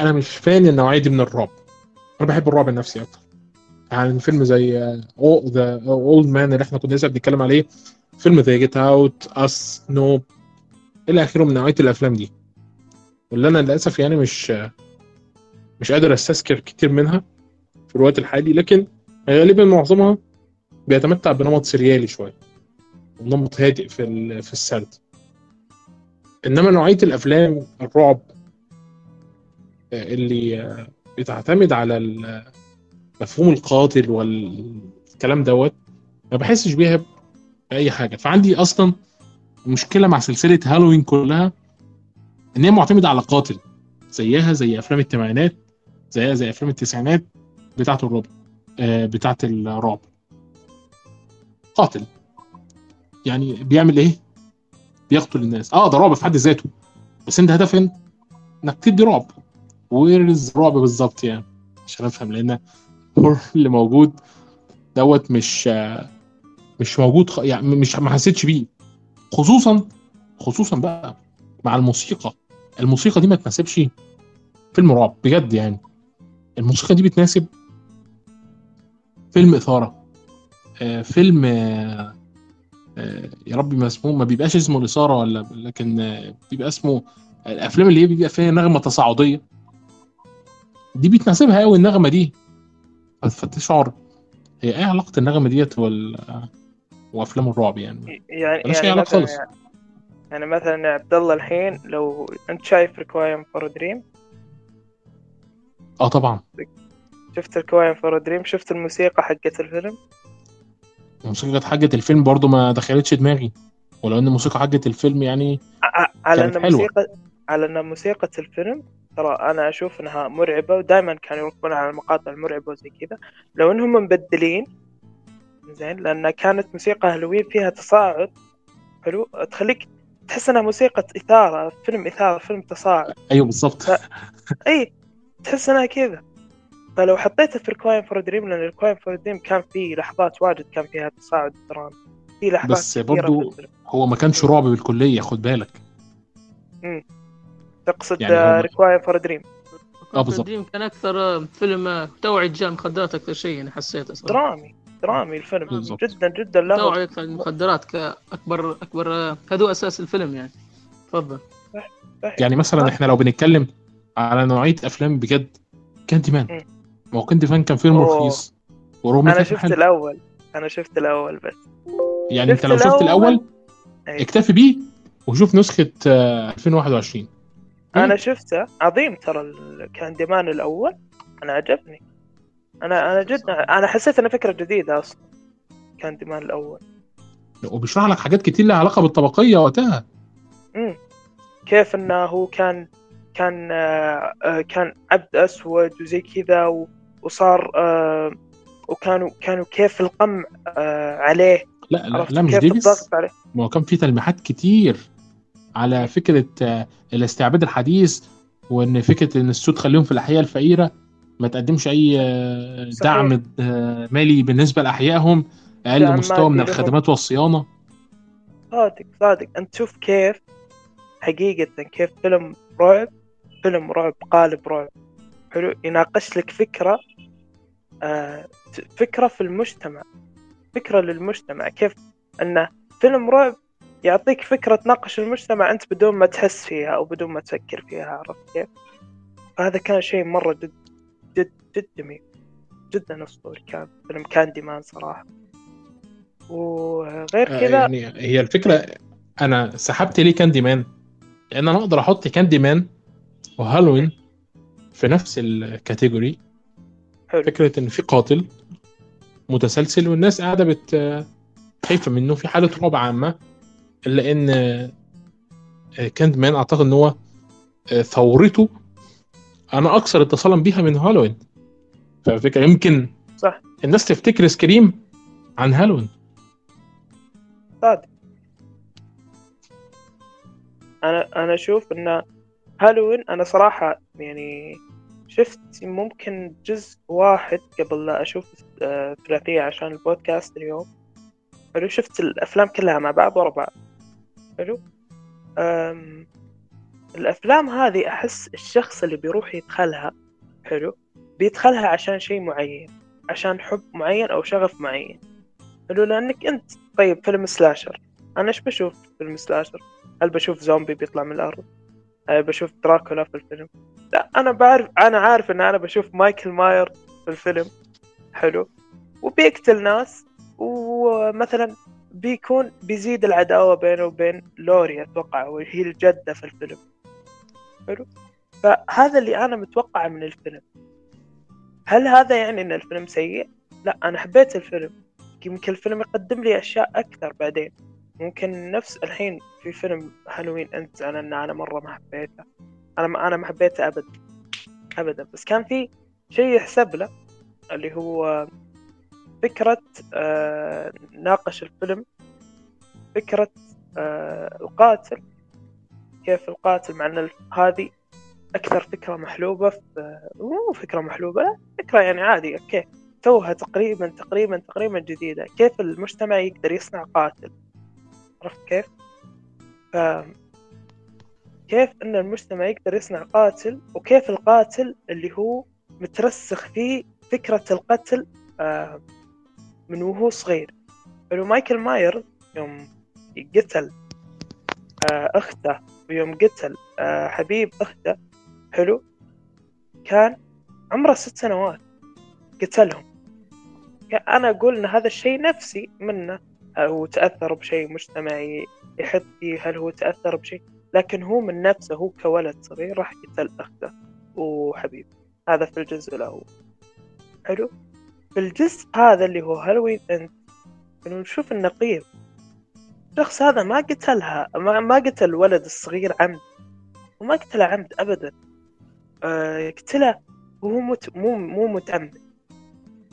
أنا مش fan النوعية دي من الرعب. أنا بحب الرعب النفسي أكتر. يعني فيلم زي The Old Man اللي إحنا كنا لسه بنتكلم عليه. فيلم زي Get Out، Us، Nope إلى آخره من نوعية الأفلام دي. واللي أنا للأسف يعني مش مش قادر أستذكر كتير منها في الوقت الحالي. لكن غالبا معظمها بيتمتع بنمط سريالي شوية. ونمط هادئ في في السرد. إنما نوعية الأفلام الرعب اللي بتعتمد على مفهوم القاتل والكلام دوت ما بحسش بيها بأي حاجة. فعندي أصلا مشكلة مع سلسلة هالوين كلها إن هي معتمدة على قاتل زيها زي أفلام الثمانينات زيها زي أفلام التسعينات بتاعة الرعب آه بتاعة الرعب. قاتل. يعني بيعمل إيه؟ بيقتل الناس. آه ده رعب في حد ذاته. بس أنت هدفك إنك تدي رعب. ويرز رعب بالظبط يعني؟ عشان أفهم لأن <laughs> اللي موجود دوت مش مش موجود خ... يعني مش ما حسيتش بيه. خصوصا خصوصا بقى مع الموسيقى. الموسيقى دي ما تناسبش فيلم رعب بجد يعني. الموسيقى دي بتناسب فيلم إثارة. آه فيلم يا ربي ما اسمه ما بيبقاش اسمه الإثارة ولا لكن آه بيبقى اسمه الأفلام اللي هي بيبقى فيها نغمة تصاعدية. دي بتناسبها قوي النغمة دي. فتشعر هي إيه علاقة النغمة ديت وال وأفلام الرعب يعني؟ يعني ملهاش يعني علاقة مثلا خالص. يعني مثلا يا عبد الله الحين لو أنت شايف ريكوايم فور دريم آه طبعا. شفت ريكوايم فور دريم شفت الموسيقى حقت الفيلم؟ موسيقى حاجة الفيلم برضو ما دخلتش دماغي. ولو إن موسيقى حاجة الفيلم يعني على كانت إن. موسيقى على إن موسيقى الفيلم ترى أنا أشوف إنها مرعبة ودائما كانوا يركبون على المقاطع المرعبة وزي كذا. لو إنهم مبدلين زين لأن كانت موسيقى هالوين فيها تصاعد حلو؟ تخليك تحس إنها موسيقى إثارة فيلم إثارة فيلم تصاعد. أيوه بالظبط ف- اي تحس إنها كذا. فلو حطيتها في Requiem for a Dream لأن Requiem for a Dream كان في لحظات واجد كان فيها تصاعد درامي في لحظات بس برضو. هو ما كانش رعب بالكلية خد بالك. تقصد يعني Requiem for a Dream آه، بالظبط. Dream كان أكثر آه، فيلم آه، توعية مجال مخدرات أكثر شيء أنا حسيته صراحة. درامي درامي الفيلم. بالضبط. جدا جدا له. توعية المخدرات كأكبر أكبر هذا هو أساس الفيلم يعني. تفضل. يعني مثلا إحنا لو بنتكلم على نوعية أفلام بجد كاندي مان. ما هو كاندي مان كان فيلم. رخيص ورغم أنا كان شفت حلو. الأول. أنا شفت الأول بس. يعني أنت لو شفت. الأول؟ أي. اكتفي بيه وشوف نسخة آه، 2021 أنا شفته. عظيم ترى الكاندي مان الأول. أنا عجبني. أنا أنا جدا أنا حسيت إنه فكرة جديدة أصلا. Candyman الأول. وبيشرح لك حاجات كتير لها علاقة بالطبقية وقتها. امم كيف إنه هو كان كان آه آه، كان عبد أسود وزي كذا و- وصار آه وكانوا كانوا كيف القمع آه عليه. لا لا, لا مش ديفيس ما هو كان في تلميحات كتير على فكرة آه، الاستعباد الحديث وإن فكرة إن السود خليهم في الأحياء الفقيرة ما تقدمش أي آه، صحيح. دعم آه، مالي بالنسبة لأحيائهم أقل مستوى من. الخدمات والصيانة. صادق صادق. أنت تشوف كيف حقيقة كيف فيلم رعب فيلم رعب قالب رعب. حلو يناقش لك فكرة آه فكرة في المجتمع فكرة للمجتمع. كيف؟ انه فيلم رعب يعطيك فكرة تناقش المجتمع أنت بدون ما تحس فيها أو بدون ما تفكر فيها عرفت كيف؟ فهذا كان شيء مرة جد جد جد جميل جدا أسطوري كان فيلم Candyman صراحة. وغير آه، كذا يعني هي الفكرة أنا سحبت ليه Candyman؟ لأن أنا أقدر أحط Candyman و Halloween في نفس ال category حلو. فكرة إن في قاتل متسلسل والناس قاعدة بت خايفة منه في حالة رعب عامة. الا ان كاندي مان أعتقد إن هو ثورته أنا أكثر اتصالا بيها من هالوين. ففكرة يمكن صح. الناس تفتكر سكريم عن هالوين. صادق أنا أنا أشوف إن هالوين أنا صراحة يعني شفت ممكن جزء واحد قبل لا أشوف آه، ثلاثية عشان البودكاست اليوم. حلو شفت الأفلام كلها مع بعض ورا بعض. حلو. أم الأفلام هذه أحس الشخص اللي بيروح يدخلها حلو بيدخلها عشان شيء معين عشان حب معين أو شغف معين. حلو لأنك أنت طيب فيلم slasher أنا إيش بشوف في فيلم slasher هل بشوف زومبي بيطلع من الأرض؟ هل بشوف دراكولا في الفيلم. لا أنا بعرف أنا عارف إن أنا بشوف مايكل ماير في الفيلم. حلو. وبيقتل ناس ومثلا بيكون بيزيد العداوة بينه وبين لوري أتوقع وهي الجدة في الفيلم. حلو. فهذا اللي أنا متوقعه من الفيلم. هل هذا يعني أن الفيلم سيء؟ لا أنا حبيت الفيلم. يمكن الفيلم يقدم لي أشياء أكثر بعدين. ممكن نفس الحين في فيلم هالوين أنت أنا أن أنا مرة ما حبيته. أنا ما أنا ما حبيته أبدا أبدا. بس كان في شيء يحسب له اللي هو فكرة آه ناقش الفيلم فكرة آه القاتل كيف القاتل مع أن هذه أكثر فكرة محلوبة في مو فكرة محلوبة لا فكرة يعني عادي أوكي. توها تقريبا تقريبا تقريبا جديدة. كيف المجتمع يقدر يصنع قاتل؟ عرفت كيف؟ ف كيف أن المجتمع يقدر يصنع قاتل وكيف القاتل اللي هو مترسخ فيه فكرة القتل آه من وهو صغير. حلو مايكل ماير يوم قتل آه أخته ويوم قتل آه حبيب أخته حلو كان عمره ست سنوات قتلهم. أنا أقول إن هذا الشيء نفسي منه. هو تأثر بشيء مجتمعي يحط فيه هل هو تأثر بشيء. لكن هو من نفسه هو كولد صغير راح قتل أخته وحبيب هذا في الجزء الأول. حلو؟ في الجزء هذا اللي هو هالوين انت نشوف النقيض الشخص هذا ما قتلها ما, ما قتل الولد الصغير عمد وما قتله عمد ابدا. آه قتله وهو مت مو مو متعمد.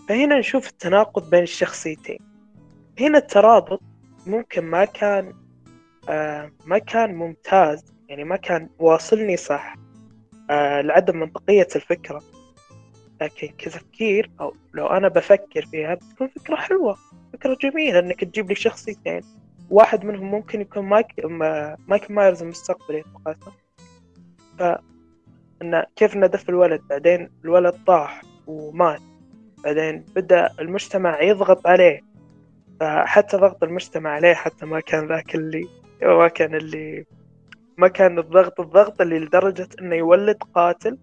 فهنا نشوف التناقض بين الشخصيتين. هنا الترابط ممكن ما كان آه ما كان ممتاز يعني ما كان واصلني صح آه لعدم منطقية الفكرة. لكن كتفكير أو لو أنا بفكر فيها بتكون فكرة حلوة فكرة جميلة إنك تجيب لي شخصيتين. واحد منهم ممكن يكون مايك مايك مايرز المستقبلي أتوقع ف إنه كيف إنه دف الولد؟ بعدين الولد طاح ومات. بعدين بدأ المجتمع يضغط عليه. فحتى ضغط المجتمع عليه حتى ما كان ذاك اللي ما كان اللي ما كان الضغط الضغط اللي لدرجة إنه يولد قاتل.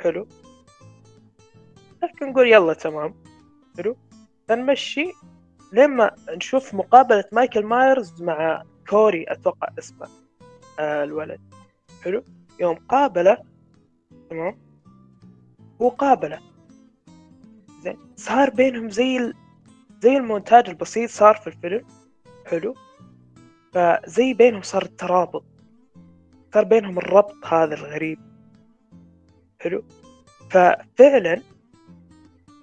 حلو. لكن نقول يلا تمام. حلو. فنمشي لما نشوف مقابلة مايكل مايرز مع كوري أتوقع اسمه آه الولد. حلو. يوم قابله تمام. وقابله زين. صار بينهم زي. زي المونتاج البسيط صار في الفيلم. حلو. فزي بينهم صار الترابط. صار بينهم الربط هذا الغريب. حلو. ففعلا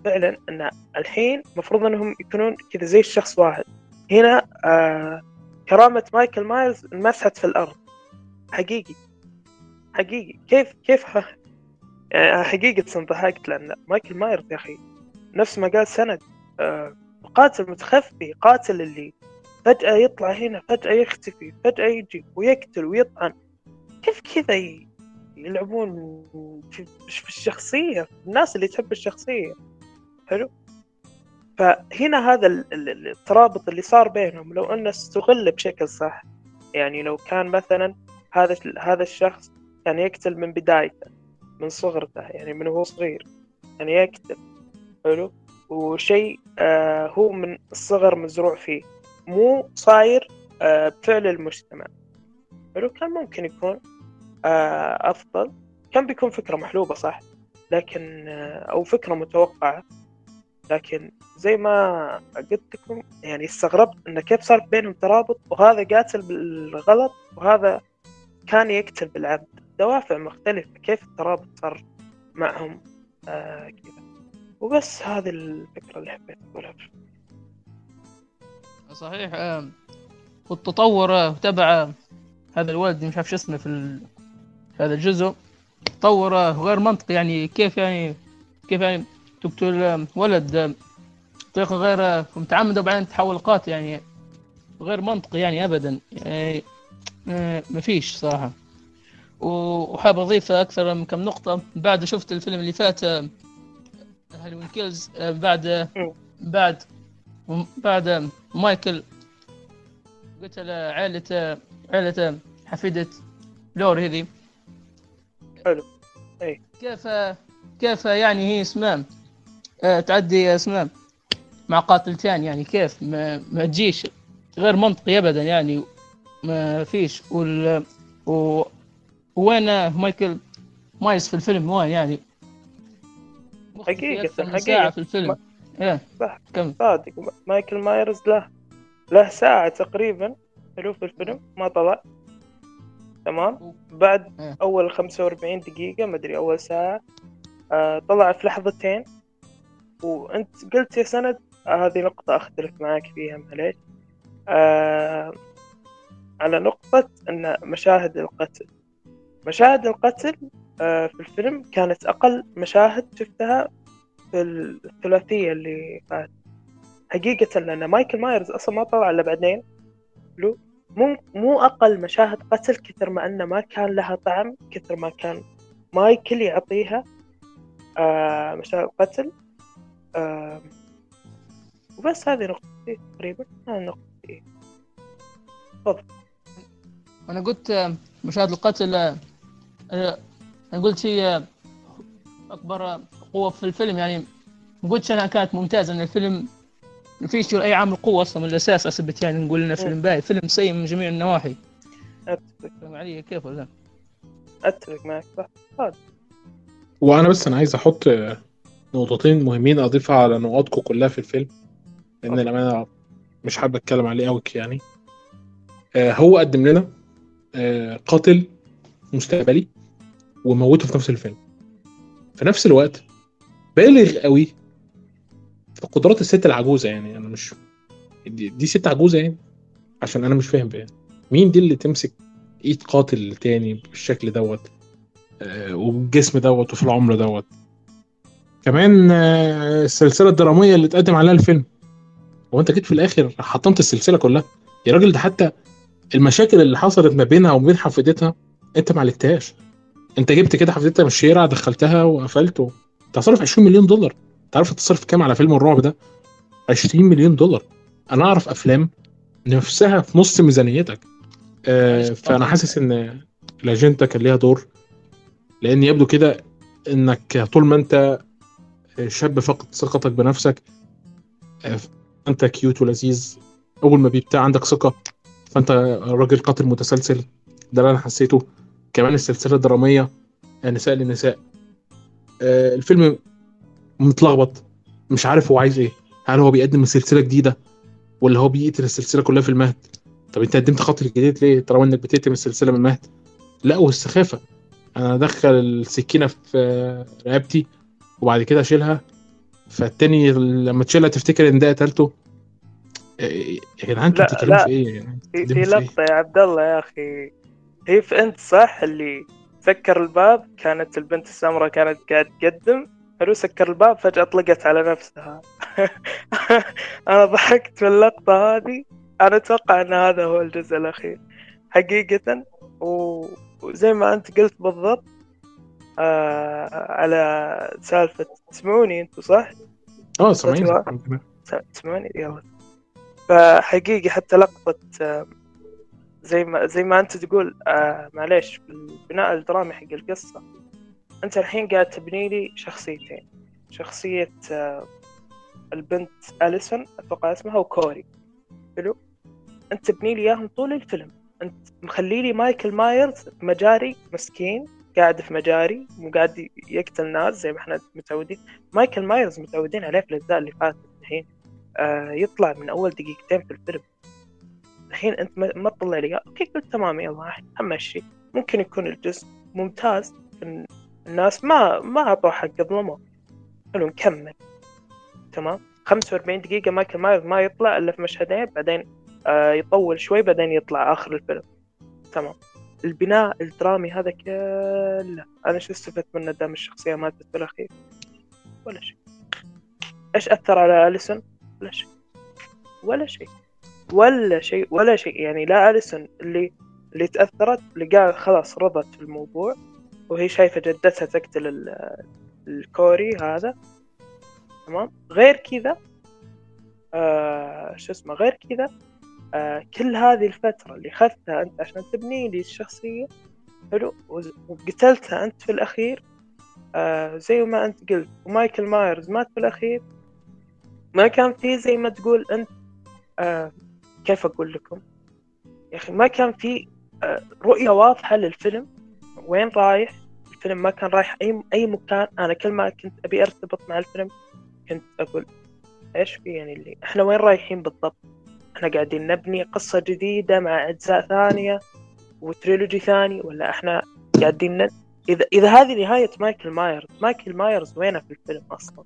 فعلا إن الحين المفروض إنهم يكونون كذا زي الشخص واحد. هنا آه كرامة مايكل مايرز انمسحت في الأرض. حقيقي. حقيقي. كيف كيف ح... يعني حقيقة ضحكت لأن مايكل مايرز يا أخي نفس ما قال سند آه قاتل متخفي قاتل اللي فجأة يطلع هنا فجأة يختفي فجأة يجي ويقتل ويطعن. كيف كذا يلعبون في, الشخصية؟ الناس اللي تحب الشخصية. حلو؟ فهنا هذا الترابط اللي صار بينهم لو أنه استغل بشكل صح. يعني لو كان مثلا هذا هذا الشخص كان يقتل من بدايته من صغرته يعني من هو صغير يعني يقتل. حلو؟ وشيء آه هو من الصغر مزروع فيه. مو صاير آه بفعل المجتمع. حلو؟ كان ممكن يكون آه أفضل. كان بيكون فكرة محلوبة صح؟ لكن أو فكرة متوقعة. لكن زي ما قلت لكم يعني استغربت انه كيف صار بينهم ترابط وهذا قاتل بالغلط وهذا كان يقتل بالعمد دوافع مختلفة كيف الترابط صار معهم؟ آه كذا. وبس هذه الفكرة اللي حبيت أقولها. صحيح آه والتطور تبع هذا الولد مش عارف شو اسمه في هذا الجزء تطور غير منطقي يعني كيف يعني كيف يعني تقتل ولد بطريقة غير متعمدة وبعدين تحول قاتل يعني غير منطقي يعني أبدا يعني آه، ما فيش صراحة. وحاب أضيف أكثر من كم نقطة. بعد شفت الفيلم اللي فات Halloween Kills آه، بعد بعد بعد مايكل قتل عائلة عائلة حفيدة لوري هذي. حلو. اي كيف كيف يعني هي اسمها؟ آه، تعدي اسمه مع قاتل ثاني يعني كيف؟ ما, ما تجيش. غير منطقي ابدا يعني. ما فيش. وال و... وين مايكل؟ مايرز في الفيلم وين يعني؟ حقيقة حقيقة. في الفيلم. صح كم صادق. مايكل مايرز له له ساعة تقريبا حلو في الفيلم ما طلع. تمام؟ بعد إيه؟ أول خمسة وأربعين دقيقة ما أدري أول ساعة آه طلع في لحظتين. وأنت قلت يا سند هذه نقطة أختلف معك فيها معليش. آه على نقطة إن مشاهد القتل. مشاهد القتل آه في الفيلم كانت أقل مشاهد شفتها في الثلاثية اللي فات حقيقة لأن مايكل مايرز أصلا ما طلع إلا بعدين. لو مو مو أقل مشاهد قتل كثر ما أنه ما كان لها طعم كثر ما كان مايكل يعطيها آه مشاهد قتل. آه وبس هذه نقطتي تقريبا هذه نقطتي تفضل. أنا قلت مشاهد القتل أنا قلت هي أكبر قوة في الفيلم يعني ما قلتش أنها كانت ممتازة أن الفيلم ما فيش أي عامل قوة أصلا من الأساس أثبت يعني نقول إنه فيلم باهي فيلم سيء من جميع النواحي. أتفق. علي كيف ولا؟ أتفق معك صح. وأنا بس أنا عايز أحط نقطتين مهمين أضيفها على نقاطكم كلها في الفيلم لأن الأمانة مش حابب أتكلم عليه قوي يعني. آه هو قدم لنا آه قاتل مستقبلي. وموته في نفس الفيلم. في نفس الوقت بالغ قوي في قدرات الست العجوزة يعني. أنا مش دي, دي ست عجوزة يعني عشان أنا مش فاهم بقى مين دي اللي تمسك إيد قاتل تاني بالشكل دوت؟ آه والجسم دوت وفي العمر دوت. كمان آه، السلسلة الدرامية اللي اتقدم عليها الفيلم. وانت جيت في الآخر حطمت السلسلة كلها. يا راجل ده حتى المشاكل اللي حصلت ما بينها وبين حفيدتها أنت ما عالجتهاش. انت جبت كده حفيدتها من الشارع دخلتها وقفلت تصرف 20 مليون دولار. تعرف تصرف كام على فيلم الرعب ده؟ 20 مليون دولار. أنا اعرف افلام نفسها في نص ميزانيتك. آه فأنا حاسس إن الأجندة كان ليها دور. لأن يبدو كده إنك طول ما أنت شاب فقد ثقتك بنفسك آه، أنت كيوت ولذيذ. أول ما بيبتاع عندك ثقة فأنت راجل قاتل متسلسل. ده اللي أنا حسيته. كمان السلسلة الدرامية نساء للنساء آه، الفيلم متلخبط مش عارف هو عايز إيه. هل هو بيقدم سلسلة جديدة ولا هو بيقتل السلسلة كلها في المهد؟ طب أنت قدمت خاطر جديد ليه؟ طالما إنك بتقتل السلسلة من المهد. لا والسخافه أنا ادخل السكينة في رقبتي وبعد كده أشيلها. فالتاني لما تشيلها تفتكر إن ده قتلته. إيه، يا جدعان أنتوا بتتكلموا. في إيه؟ يعني في إيه؟ لقطة يا عبد الله يا أخي. هي في أنت صح اللي سكر الباب كانت البنت السمراء كانت قاعد تقدم حلو سكر الباب فجأة طلقت على نفسها. <laughs> أنا ضحكت في اللقطة هذه. أنا أتوقع أن هذا هو الجزء الأخير. حقيقة و- وزي ما أنت قلت بالضبط آه على سالفة تسمعوني أنتوا صح؟ الحمد لله. تسمعني يلا. فحقيقي حتى لقطة آه، زي ما زي ما أنت تقول آه معليش البناء الدرامي حق القصة. أنت الحين قاعد تبني لي شخصيتين. شخصية آه البنت أليسون أتوقع اسمها وكوري. حلو؟ أنت تبني لي إياهم طول الفيلم. أنت مخلي لي مايكل مايرز في مجاري مسكين قاعد في مجاري وقاعد يقتل ناس زي ما إحنا متعودين. مايكل مايرز متعودين عليه في الأجزاء اللي فاتت الحين. آه يطلع من أول دقيقتين في الفيلم. الحين أنت ما تطلع لي. okay قلت تمام يلا همشي ممكن يكون الجزء ممتاز الناس ما ما اعطوه حق ظلمه حلو نكمل. تمام؟ 45 دقيقة مايكل مايرز ما يطلع إلا في مشهدين بعدين آه يطول شوي بعدين يطلع آخر الفيلم. تمام؟ البناء الدرامي هذا كله. أنا شو استفدت منه دام الشخصية ماتت في الأخير؟ ولا شيء. إيش أثر على أليسون؟ ولا شيء. ولا شيء. ولا شيء ولا شيء. يعني لا أليسون اللي اللي تأثرت اللي قال خلاص رضت في الموضوع وهي شايفة جدتها تقتل ال- الكوري هذا. تمام؟ غير كذا آه شو اسمه غير كذا آه كل هذه الفترة اللي أخذتها أنت عشان تبني لي الشخصية حلو؟ وقتلتها أنت في الأخير آه زي ما أنت قلت ومايكل مايرز مات في الأخير. ما كان في زي ما تقول أنت آه كيف أقول لكم؟ يا أخي ما كان في آه، رؤية واضحة للفيلم. وين رايح؟ الفيلم ما كان رايح أي أي مكان. أنا كل ما كنت أبي أرتبط مع الفيلم كنت أقول إيش في يعني اللي إحنا وين رايحين بالضبط؟ إحنا قاعدين نبني قصة جديدة مع أجزاء ثانية و trilogy ثاني ولا إحنا قاعدين ن... إذا إذا هذه نهاية مايكل مايرز مايكل مايرز وينه في الفيلم أصلا؟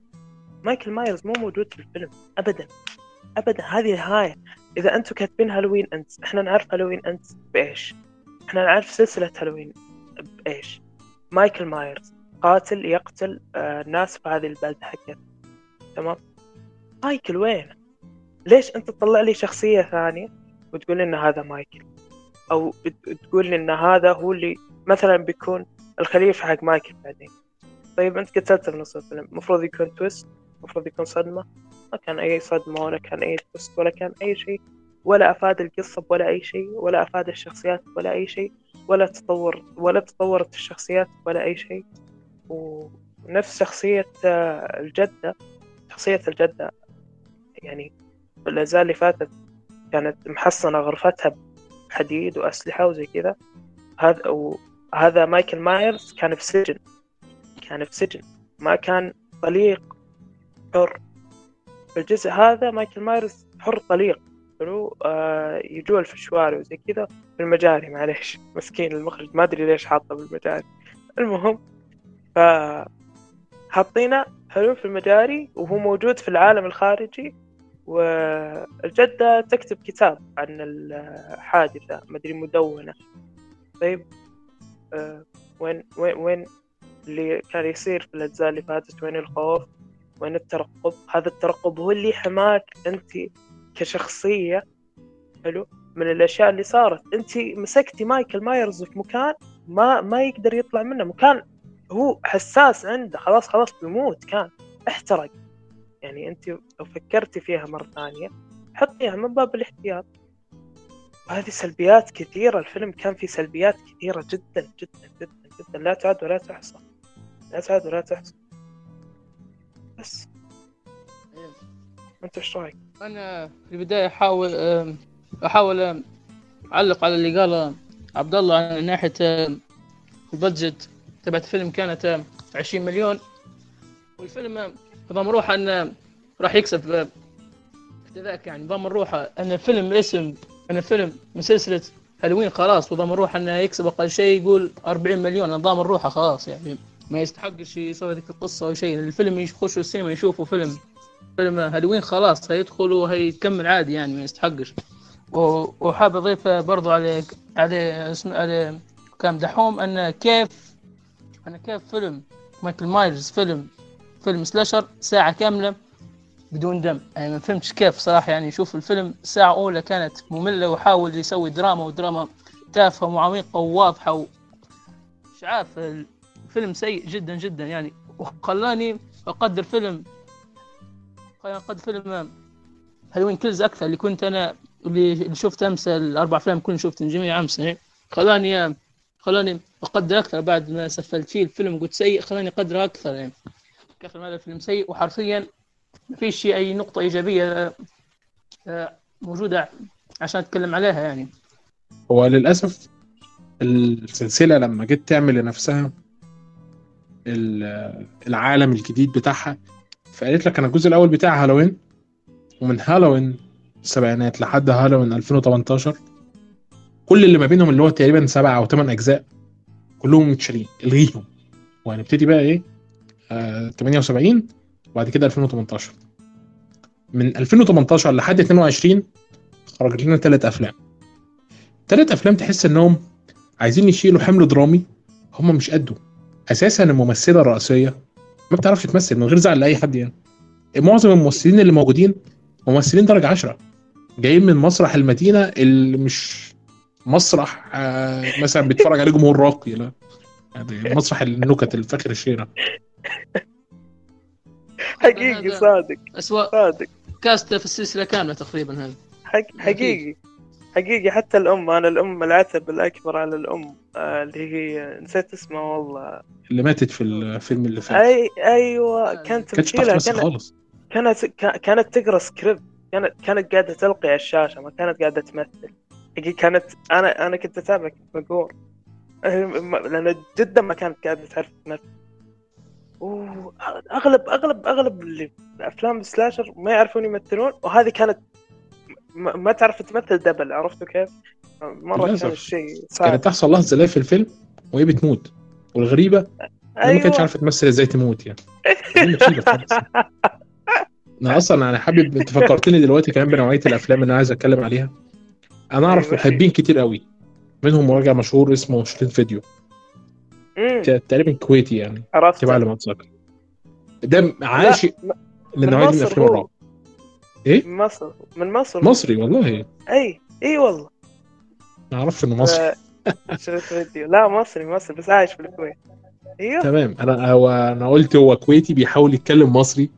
مايكل مايرز مو موجود في الفيلم أبدا. أبدا. هذه نهاية. إذا أنتم كاتبين هالوين أنت إحنا نعرف هالوين أنت بإيش. إحنا نعرف سلسلة هالوين بإيش. مايكل مايرز قاتل يقتل آه ناس في هذه البلدة حقتنا. تمام؟ مايكل وين؟ ليش أنت تطلع لي شخصية ثانية وتقول إن هذا مايكل؟ أو تقول إن هذا هو اللي مثلا بيكون الخليفة حق مايكل بعدين. طيب أنت قتلته في نص الفيلم المفروض يكون twist المفروض يكون صدمة. ما كان أي صدمة ولا كان أي twist ولا كان أي شيء. ولا أفاد القصة ولا أي شيء ولا أفاد الشخصيات ولا أي شيء ولا تطور ولا تطورت الشخصيات ولا أي شيء. ونفس شخصية آه، الجدة شخصية الجدة يعني الأجزاء اللي فاتت كانت محصنة غرفتها بحديد وأسلحة وزي كذا. هذا وهذا مايكل مايرز كان في سجن كان في سجن ما كان طليق حر. الجزء هذا مايكل مايرز حر طليق. حلو؟ آه يجول في الشوارع وزي كذا في المجاري معليش. <laughs> مسكين المخرج ما أدري ليش حاطه بالمجاري المهم ف حلو في المجاري وهو موجود في العالم الخارجي. والجدة تكتب كتاب عن الحادثة مدري مدونة. طيب آه وين وين وين اللي كان يصير في الأجزاء اللي فاتت؟ وين الخوف؟ وين الترقب؟ هذا الترقب هو اللي حماك أنت كشخصية حلو؟ من الأشياء اللي صارت. أنت مسكتي مايكل مايرز في مكان ما ما يقدر يطلع منه. مكان هو حساس عنده. خلاص خلاص بيموت. كان احترق. يعني أنت لو فكرتي فيها مرة ثانية حطيها من باب الاحتياط. وهذه سلبيات كثيرة. الفيلم كان فيه سلبيات كثيرة جدا جدا جدا جدا. لا تعد ولا تحصى. لا تعد ولا تحصى. بس. إيه. انت إيش رأيك؟ أنا في البداية أحاول أحاول أعلق على اللي قاله عبد الله عن ناحية البادجت تبعت الفيلم كانت أم، 20 مليون. والفيلم نظام روحه انه راح يكسب كذاك يعني نظام الروحه إن الفيلم اسم إن الفيلم من سلسله هالوين خلاص. نظام الروحه إنه يكسب أقل شيء يقول 40 مليون. نظام الروحه خلاص يعني. ما يستحقش يسوي ذيك القصة أو شيء الفيلم يخشوا السينما يشوفوا فيلم. فيلم هالوين خلاص هيدخل وهيكمل عادي يعني ما يستحقش. وحاب أضيف برضو على على اسم على كلام دحوم أن كيف أنا كيف فيلم مايكل مايرز فيلم فيلم slasher ساعة كاملة بدون دم. يعني ما فهمتش كيف صراحة يعني شوف الفيلم الساعة أولى كانت مملة وحاول يسوي دراما ودراما تافهة وعميقة وواضحة و... مش عارف الفيلم سيء جدا جدا يعني وخلاني أقدر فيلم خلاني أقدر فيلم هالوين كيلز أكثر اللي كنت أنا اللي شفت أمس الأربع أفلام كلهم شفتهم جميع أمس يعني خلاني خلاني أقدر أكثر بعد ما سفلت فيه الفيلم قلت سيء خلاني أقدره أكثر يعني كثر ما هذا الفيلم سيء. وحرفيا ما فيش شيء أي نقطة إيجابية آه، موجودة عشان أتكلم عليها يعني. هو للأسف السلسلة لما جيت تعمل لنفسها العالم الجديد بتاعها. فقالت لك أنا الجزء الأول بتاع هالوين ومن هالوين السبعينات لحد هالوين 2018 كل اللي ما بينهم اللي هو تقريبا سبع أو ثمان أجزاء كلهم متشالين الغيهم. وهنبتدي بقى إيه؟ آه 78 وبعد كده 2018 من 2018 لحد 22 خرج لنا ثلاث أفلام. ثلاث أفلام تحس إنهم عايزين يشيلوا حمل درامي هم مش قده. أساسا الممثلة الرئيسية ما بتعرفش تمثل من غير زعل لأي حد يعني. معظم الممثلين اللي موجودين ممثلين درجة 10 جايين من مسرح المدينة اللي مش مسرح آه مثلا بيتفرج عليه جمهور راقي لا. يعني مسرح النكت الفاخر الشيرة. حقيقي صادق. أسوأ صادق. cast في السلسلة كاملة تقريبا هذا حق حقيقي. حقيقي حتى الأم أنا الأم العتب الأكبر على الأم آه، اللي هي نسيت اسمها والله. اللي ماتت في الفيلم اللي فات. أي أيوة كانت تمثيلها كانت خالص. كانت كا- كانت تقرأ سكريبت كانت كانت قاعدة تلقي على الشاشة ما كانت قاعدة تمثل. حقيقي كانت أنا أنا كنت أتابع كنت مقهور <laughs> لأن جدا ما كانت قاعدة تعرف تمثل. واغلب اغلب اغلب اللي أفلام السلاشر ما يعرفون يمثلون وهذه كانت ما, تعرف تمثل دبل عرفتوا كيف؟ مرة كان. الشيء صعب. كانت تحصل لها زلزال في الفيلم وهي بتموت. والغريبة أيوة. ما كانتش عارفة تمثل إزاي تموت يعني. أنا أصلا أنا حابب أنت فكرتني دلوقتي كمان بنوعية الأفلام اللي أنا عايز أتكلم عليها. أنا أعرف أيوة. محبين كتير قوي. منهم مراجع مشهور اسمه شريط فيديو. تقريبا كويتي يعني. عرفت تبع اتذكر ده عاشق من مصر افلام هو. الرعب. إيه؟ من مصر من مصر. مصري والله. أي إي والله. ما أعرفش إنه مصري. آه، شريط فيديو لا مصري مصري بس عايش في الكويت. أيوه. تمام. أنا هو أنا قلت هو كويتي بيحاول يتكلم مصري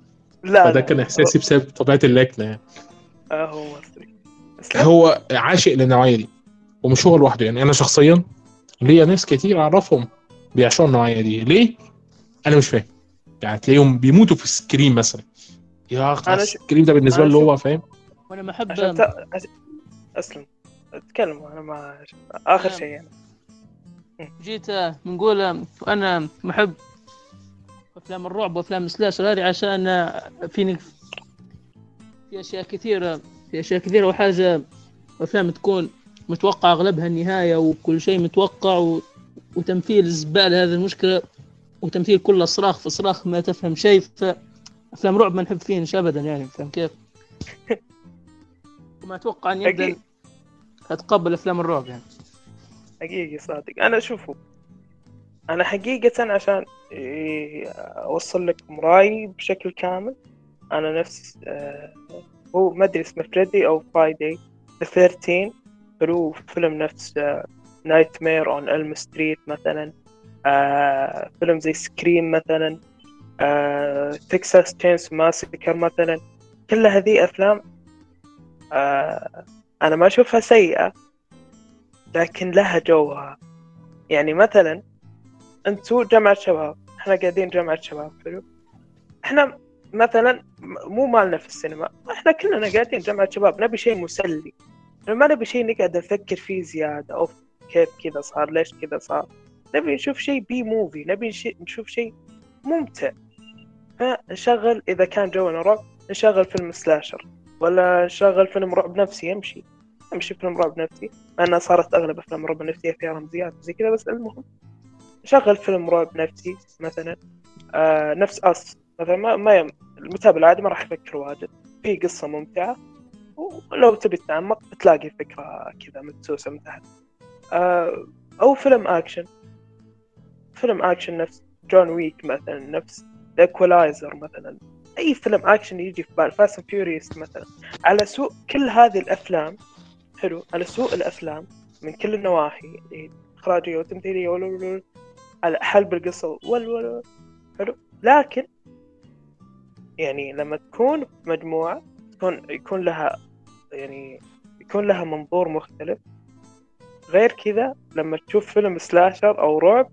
لا فده لا، كان إحساسي بسبب طبيعة اللكنة يعني. آه هو مصري. هو عاشق للنوعية دي ومش هو لوحده يعني. أنا شخصيا ليا ناس كتير أعرفهم بيعشقوا النوعية دي. ليه؟ أنا مش فاهم. يعني تلاقيهم بيموتوا في السكريم مثلا. يا اخ أنا ش- السكريم ده بالنسبة أنا له هو فاهم؟ وأنا ما أحب عشان ت... اسلم أتكلم أنا ما آخر شيء يعني. جيت بنقول وأنا محب أفلام الرعب وأفلام السلاشر هذه عشان فيني في أشياء كثيرة في أشياء كثيرة وحاجة أفلام تكون متوقع أغلبها النهاية وكل شيء متوقع و... وتمثيل زبالة هذه المشكلة وتمثيل كله صراخ في صراخ ما تفهم شيء فافلام رعب ما نحب فيهن ابدا يعني فاهم كيف؟ وما أتوقع اني ابدا. أتقبل أفلام الرعب يعني حقيقي صادق أنا اشوفه أنا حقيقة عشان إيه، أوصل لكم رأيي بشكل كامل أنا نفس آه، هو ما أدري اسمه Freddy أو Friday 13 حلو فيلم نفس Nightmare on Elm Street مثلا آه، فيلم زي Scream مثلا Texas Chainsaw Massacre مثلا. كل هذه أفلام آه، أنا ما أشوفها سيئة لكن لها جوها. يعني مثلا أنتوا جامعة شباب إحنا قاعدين جامعة شباب حلو؟ إحنا مثلا مو مالنا في السينما إحنا كلنا قاعدين جامعة شباب نبي شيء مسلي. ما نبي شيء نقعد نفكر فيه زيادة عن كيف كذا صار ليش كذا صار؟ نبي نشوف شيء B movie نبي نش- نشوف شيء ممتع. فنشغل إذا كان جونا رعب نشغل فيلم slasher ولا نشغل فيلم رعب نفسي يمشي يمشي فيلم رعب نفسي. مع انها صارت أغلب أفلام الرعب النفسيه فيها رمزيات وزي كذا بس المهم. نشغل فيلم رعب نفسي مثلا آه نفس Us مثلا ما, ما يم... المتابع العادي ما راح يفكر واجد. في قصة ممتعة ولو تبي تتعمق بتلاقي فكرة كذا مدسوسه من تحت. آه أو فيلم اكشن فيلم اكشن نفس John Wick مثلا نفس. The Equalizer مثلا. أي فيلم اكشن يجي في بال Fast Furious مثلا. على سوء كل هذه الأفلام حلو على سوء الأفلام من كل النواحي اللي إخراجية وتمثيلية ول- ول- ول- على حلب القصة وال حلو. لكن يعني لما تكون مجموعة تكون يكون لها يعني يكون لها منظور مختلف. غير كذا لما تشوف فيلم سلاشر أو رعب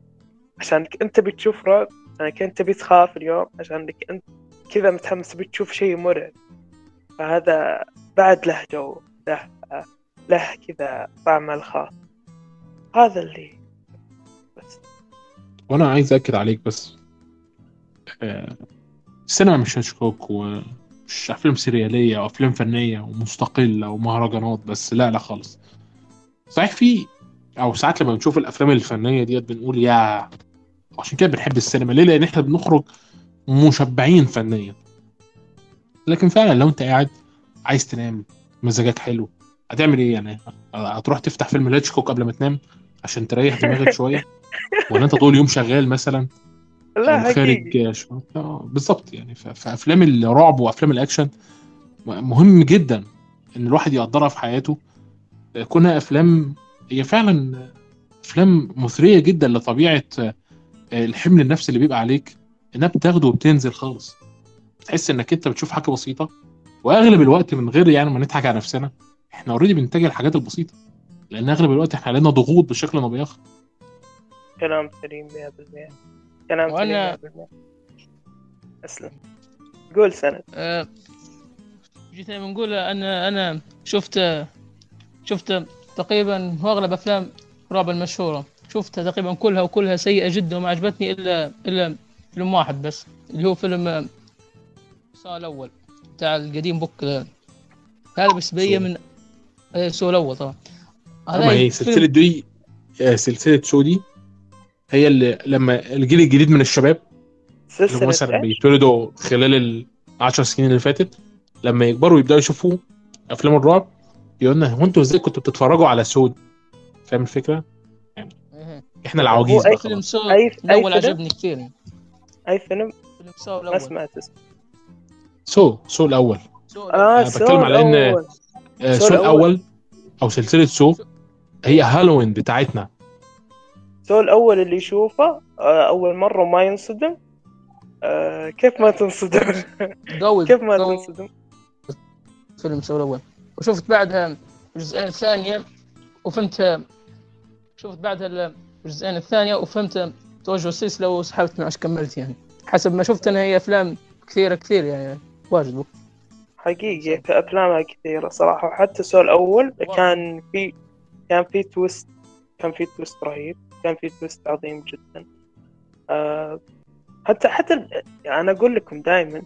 عشان أنت بتشوف رعب عشان انت بتخاف اليوم عشانك أنت كذا متحمس بتشوف شيء مرعب. فهذا بعد له جو له له كذا طعم الخاص. هذا اللي بس. وأنا عايز اكد عليك بس آه، السينما مش هيتشكوك ومش أفلام سرياليه أو أفلام فنية ومستقلة ومهرجانات بس لا لا خالص. صحيح في أو ساعات لما بنشوف الأفلام الفنية ديت بنقول يا عشان كده بنحب السينما. ليه؟ لأن إحنا بنخرج مشبعين فنيا. لكن فعلا لو أنت قاعد عايز تنام مزاجك حلو هتعمل إيه؟ يعني هتروح تفتح فيلم هيتشكوك قبل ما تنام عشان تريح دماغك <laughs> شوية؟ ولا أنت طول اليوم شغال مثلا؟ لا خارج آه، بالظبط. يعني ف- فافلام الرعب وأفلام الأكشن مهم جدا إن الواحد يقدرها في حياته. كونها أفلام هي فعلا أفلام مثرية جدا لطبيعة الحمل النفسي اللي بيبقى عليك إنها بتاخده وبتنزل خالص. بتحس إنك أنت بتشوف حاجة بسيطة وأغلب الوقت من غير يعني ما نضحك على نفسنا إحنا اوريدي بنتجه للحاجات البسيطة. لأن أغلب الوقت إحنا علينا ضغوط بشكل أو باخر كلام سليم 100% كلام وأنا- سليم 100% اسلم قول سند. آه، جيت بنقول أنا أنا شفت شفت تقريبا أغلب أفلام رعب المشهورة. شفتها تقريبا كلها وكلها سيئة جدا وما عجبتني إلا إلا فيلم واحد بس اللي هو فيلم آه، Saw الأول بتاع القديم بوك هذا بالنسبة لي Saw. من آه، Saw الأول طبعا ما هي سلسلة دي آه، سلسلة Saw دي هي اللي لما الجيل الجديد من الشباب اللي هم مثلا؟ بيتولدوا خلال العشر سنين اللي فاتت لما يكبروا يبدأوا يشوفوا أفلام الرعب يقول لنا هو أنتوا إزاي كنتوا بتتفرجوا على Saw ده فاهم الفكرة؟ إحنا العواجيز أي فيلم Saw الأول؟ عجبني كثير. يعني. أي فيلم؟ فيلم Saw ما الأول. سمعت اسمه. Saw Saw الأول. Saw آه Saw بتكلم على. آه، Saw. الأول. أو سلسلة Saw هي هالوين بتاعتنا. Saw الأول اللي يشوفه آه، أول مرة ما ينصدم. آه، كيف ما تنصدم؟ <laughs> كيف ما تنصدم؟ فيلم Saw الأول. وشفت بعدها الجزئين الثانية وفهمت شفت بعدها الجزئين الثانية وفهمت توجه السلسله وسحبت معش كملت يعني. حسب ما شفت أنا هي أفلام كثيرة كثير يعني واجد حقيقي في افلامها كثيرة صراحة. وحتى Saw الأول كان في كان في twist كان في twist رهيب كان في twist عظيم جدا. آه حتى حتى يعني أنا أقول لكم دائما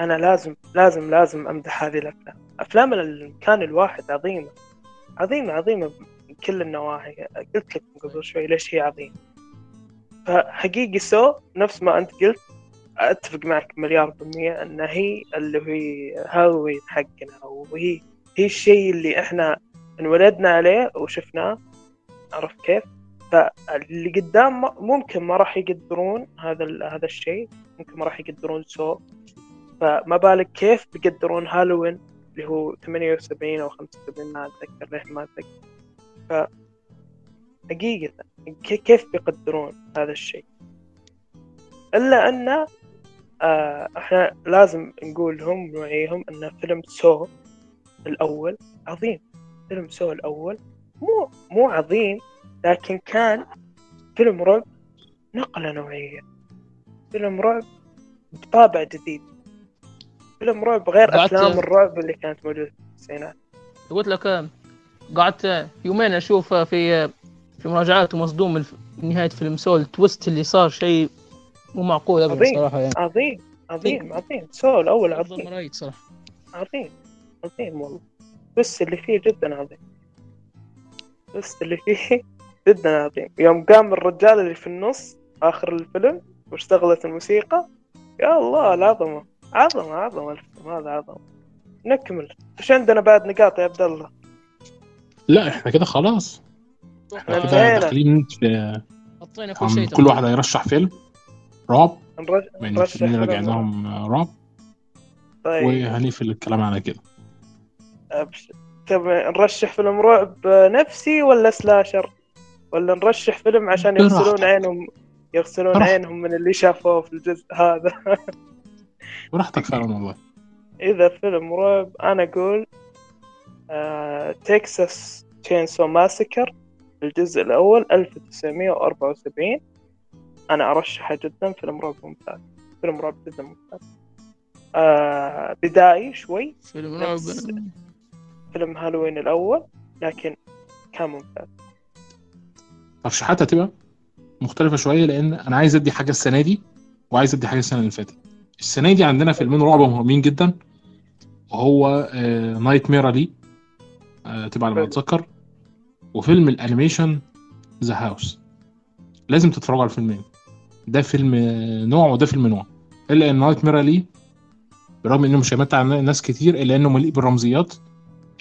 أنا لازم لازم لازم أمدح هذه الأفلام. أفلام المكان الواحد عظيمة عظيمة عظيمة. من كل النواحي. قلت لكم قبل شوي ليش هي عظيمة. فحقيقي Saw نفس ما أنت قلت أتفق معك مليار بالمية إن هي اللي هي هالوين حقنا وهي هي الشيء اللي إحنا انولدنا عليه وشفناه. عرفت كيف؟ فاللي قدام ممكن ما راح يقدرون هذا هذا الشيء ممكن ما راح يقدرون سو فما بالك كيف بيقدرون هالوين اللي هو 78 أو 75 ما أتذكر ليه ما أتذكر. ف حقيقة كي- كيف بيقدرون هذا الشيء؟ إلا أن آه إحنا لازم نقول لهم نوعيهم أن فيلم Saw الأول عظيم. فيلم Saw الأول مو مو عظيم لكن كان فيلم رعب نقلة نوعية. فيلم رعب بطابع جديد. فيلم رعب غير أفلام الرعب اللي كانت موجودة في التسعينات. قلت لك قعدت يومين أشوف في في مراجعات ومصدوم من نهاية فيلم Saw ال twist اللي صار شيء مو معقول ابدا عظيم. صراحة يعني. عظيم عظيم عظيم. سو الأول أفضل عظيم. مرايد صراحة. عظيم عظيم والله. بس اللي فيه جدا عظيم. بس اللي فيه <laughs> جدا عظيم. يوم قام الرجال اللي في النص آخر الفيلم واشتغلت الموسيقى يا الله العظمة عظمة عظمة الفيلم هذا عظمة. نكمل. إيش عندنا بعد نقاط يا عبد الله؟ لا إحنا كده خلاص. إحنا كده داخلين في حطينا كل شيء كل واحد هيرشح فيلم. رعب. من نرشح الفيلمين رجعناهم رعب. طيب. وهنقفل الكلام على كده. أبشر. تبي نرشح فيلم رعب نفسي ولا سلاشر ولا نرشح فيلم عشان يغسلون. عينهم يغسلون براحتك. عينهم من اللي شافوه في الجزء هذا؟ <laughs> براحتك فعلا والله. إذا فيلم رعب أنا أقول آه، Texas Chainsaw Massacre الجزء الأول 1974 أنا أرشحه جدا فيلم رعب ممتاز. فيلم رعب جدا ممتاز. آه بدائي شوي. فيلم رعب. فيلم هالوين الأول لكن كان ممتاز. ترشيحاتها هتبقى مختلفة شوية لأن أنا عايز أدي حاجة السنة دي وعايز أدي حاجة السنة اللي فاتت. السنة دي عندنا فيلمين رعب مهمين جدا وهو Nightmare Alley تبقى على ما حلو. أتذكر وفيلم ال animation The House. لازم تتفرجوا على الفيلمين. ده فيلم آه، نوع وده فيلم نوع. إلا إن Nightmare Alley برغم إنه مش هيمتع ناس كتير إلا إنه مليء بالرمزيات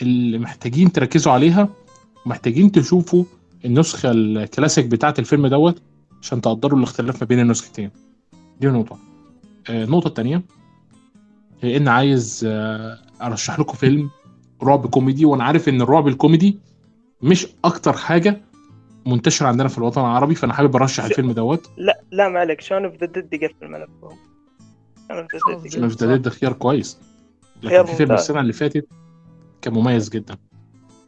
اللي محتاجين تركزوا عليها ومحتاجين تشوفوا النسخة الكلاسيك بتاعت الفيلم دوت عشان تقدروا الاختلاف ما بين النسختين. دي نقطة. آه، النقطة التانية هي إن عايز آه، أرشح لكم فيلم رعب كوميدي وأنا عارف إن الرعب الكوميدي مش أكتر حاجة منتشرة عندنا في الوطن العربي فأنا حابب أرشح الفيلم دوت. لا لا ما عليك Shaun of the Dead يقفل ملفهم Shaun of the Dead خيار كويس. لكن في فيلم. السنة اللي فاتت كان مميز جدا.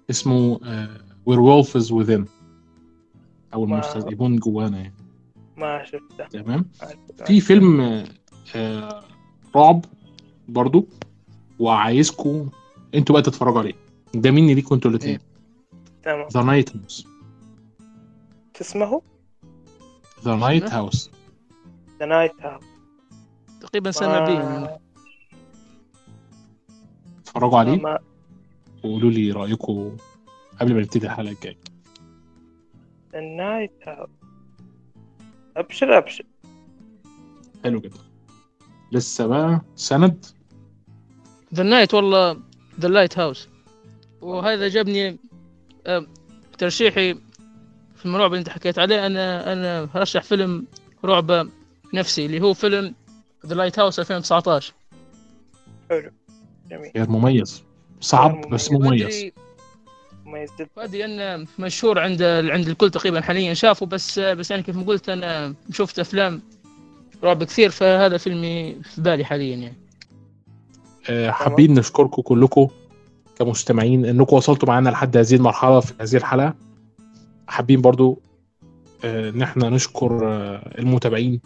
اسمه Werewolves Within ما- المستذئبون جوانا يعني. ما شفته تمام. في فيلم آه، آه، رعب برضو وعايزكم أنتوا بقى تتفرجوا عليه. ده مني ليكم أنتوا الاثنين تمام. The Night House اسمه The Night? House The Night House تقريبا سنة بي اتفرجوا عليه؟ ما وقولوا لي رايكم قبل ما نبتدي الحلقة الجاية. The Night House أبشر أبشر. حلو جدا. لسه بقى سند؟ The Night والله The Lighthouse وهذا جابني آه، ترشيحي في الرعب اللي انت حكيت عليه. أنا أنا هرشح فيلم رعب نفسي اللي هو فيلم The Lighthouse 2019 حلو. جميل. غير مميز. صعب بس مميز. مميز. جدا. انه مشهور عند عند الكل تقريبا حاليا شافه بس بس يعني كيف ما قلت أنا شفت أفلام رعب كثير فهذا فيلمي في بالي حاليا يعني. حابين نشكركم كلكم كمستمعين إنكم وصلتوا معانا لحد هذه المرحلة في هذه الحلقة. حابين برضو آه، إن إحنا نشكر آه، المتابعين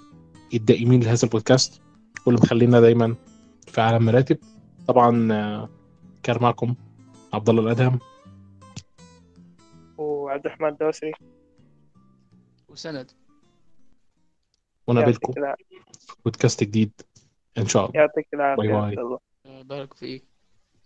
الدائمين لهذا البودكاست واللي مخلينا دايما في عالم مراتب. طبعا آه، كان معكم عبد الله الأدهم. وعبد الرحمن الدوسري وسند. ونقابلكم. في بودكاست جديد. إن شاء الله. يعطيك العافية. bye bye. الله بارك فيك.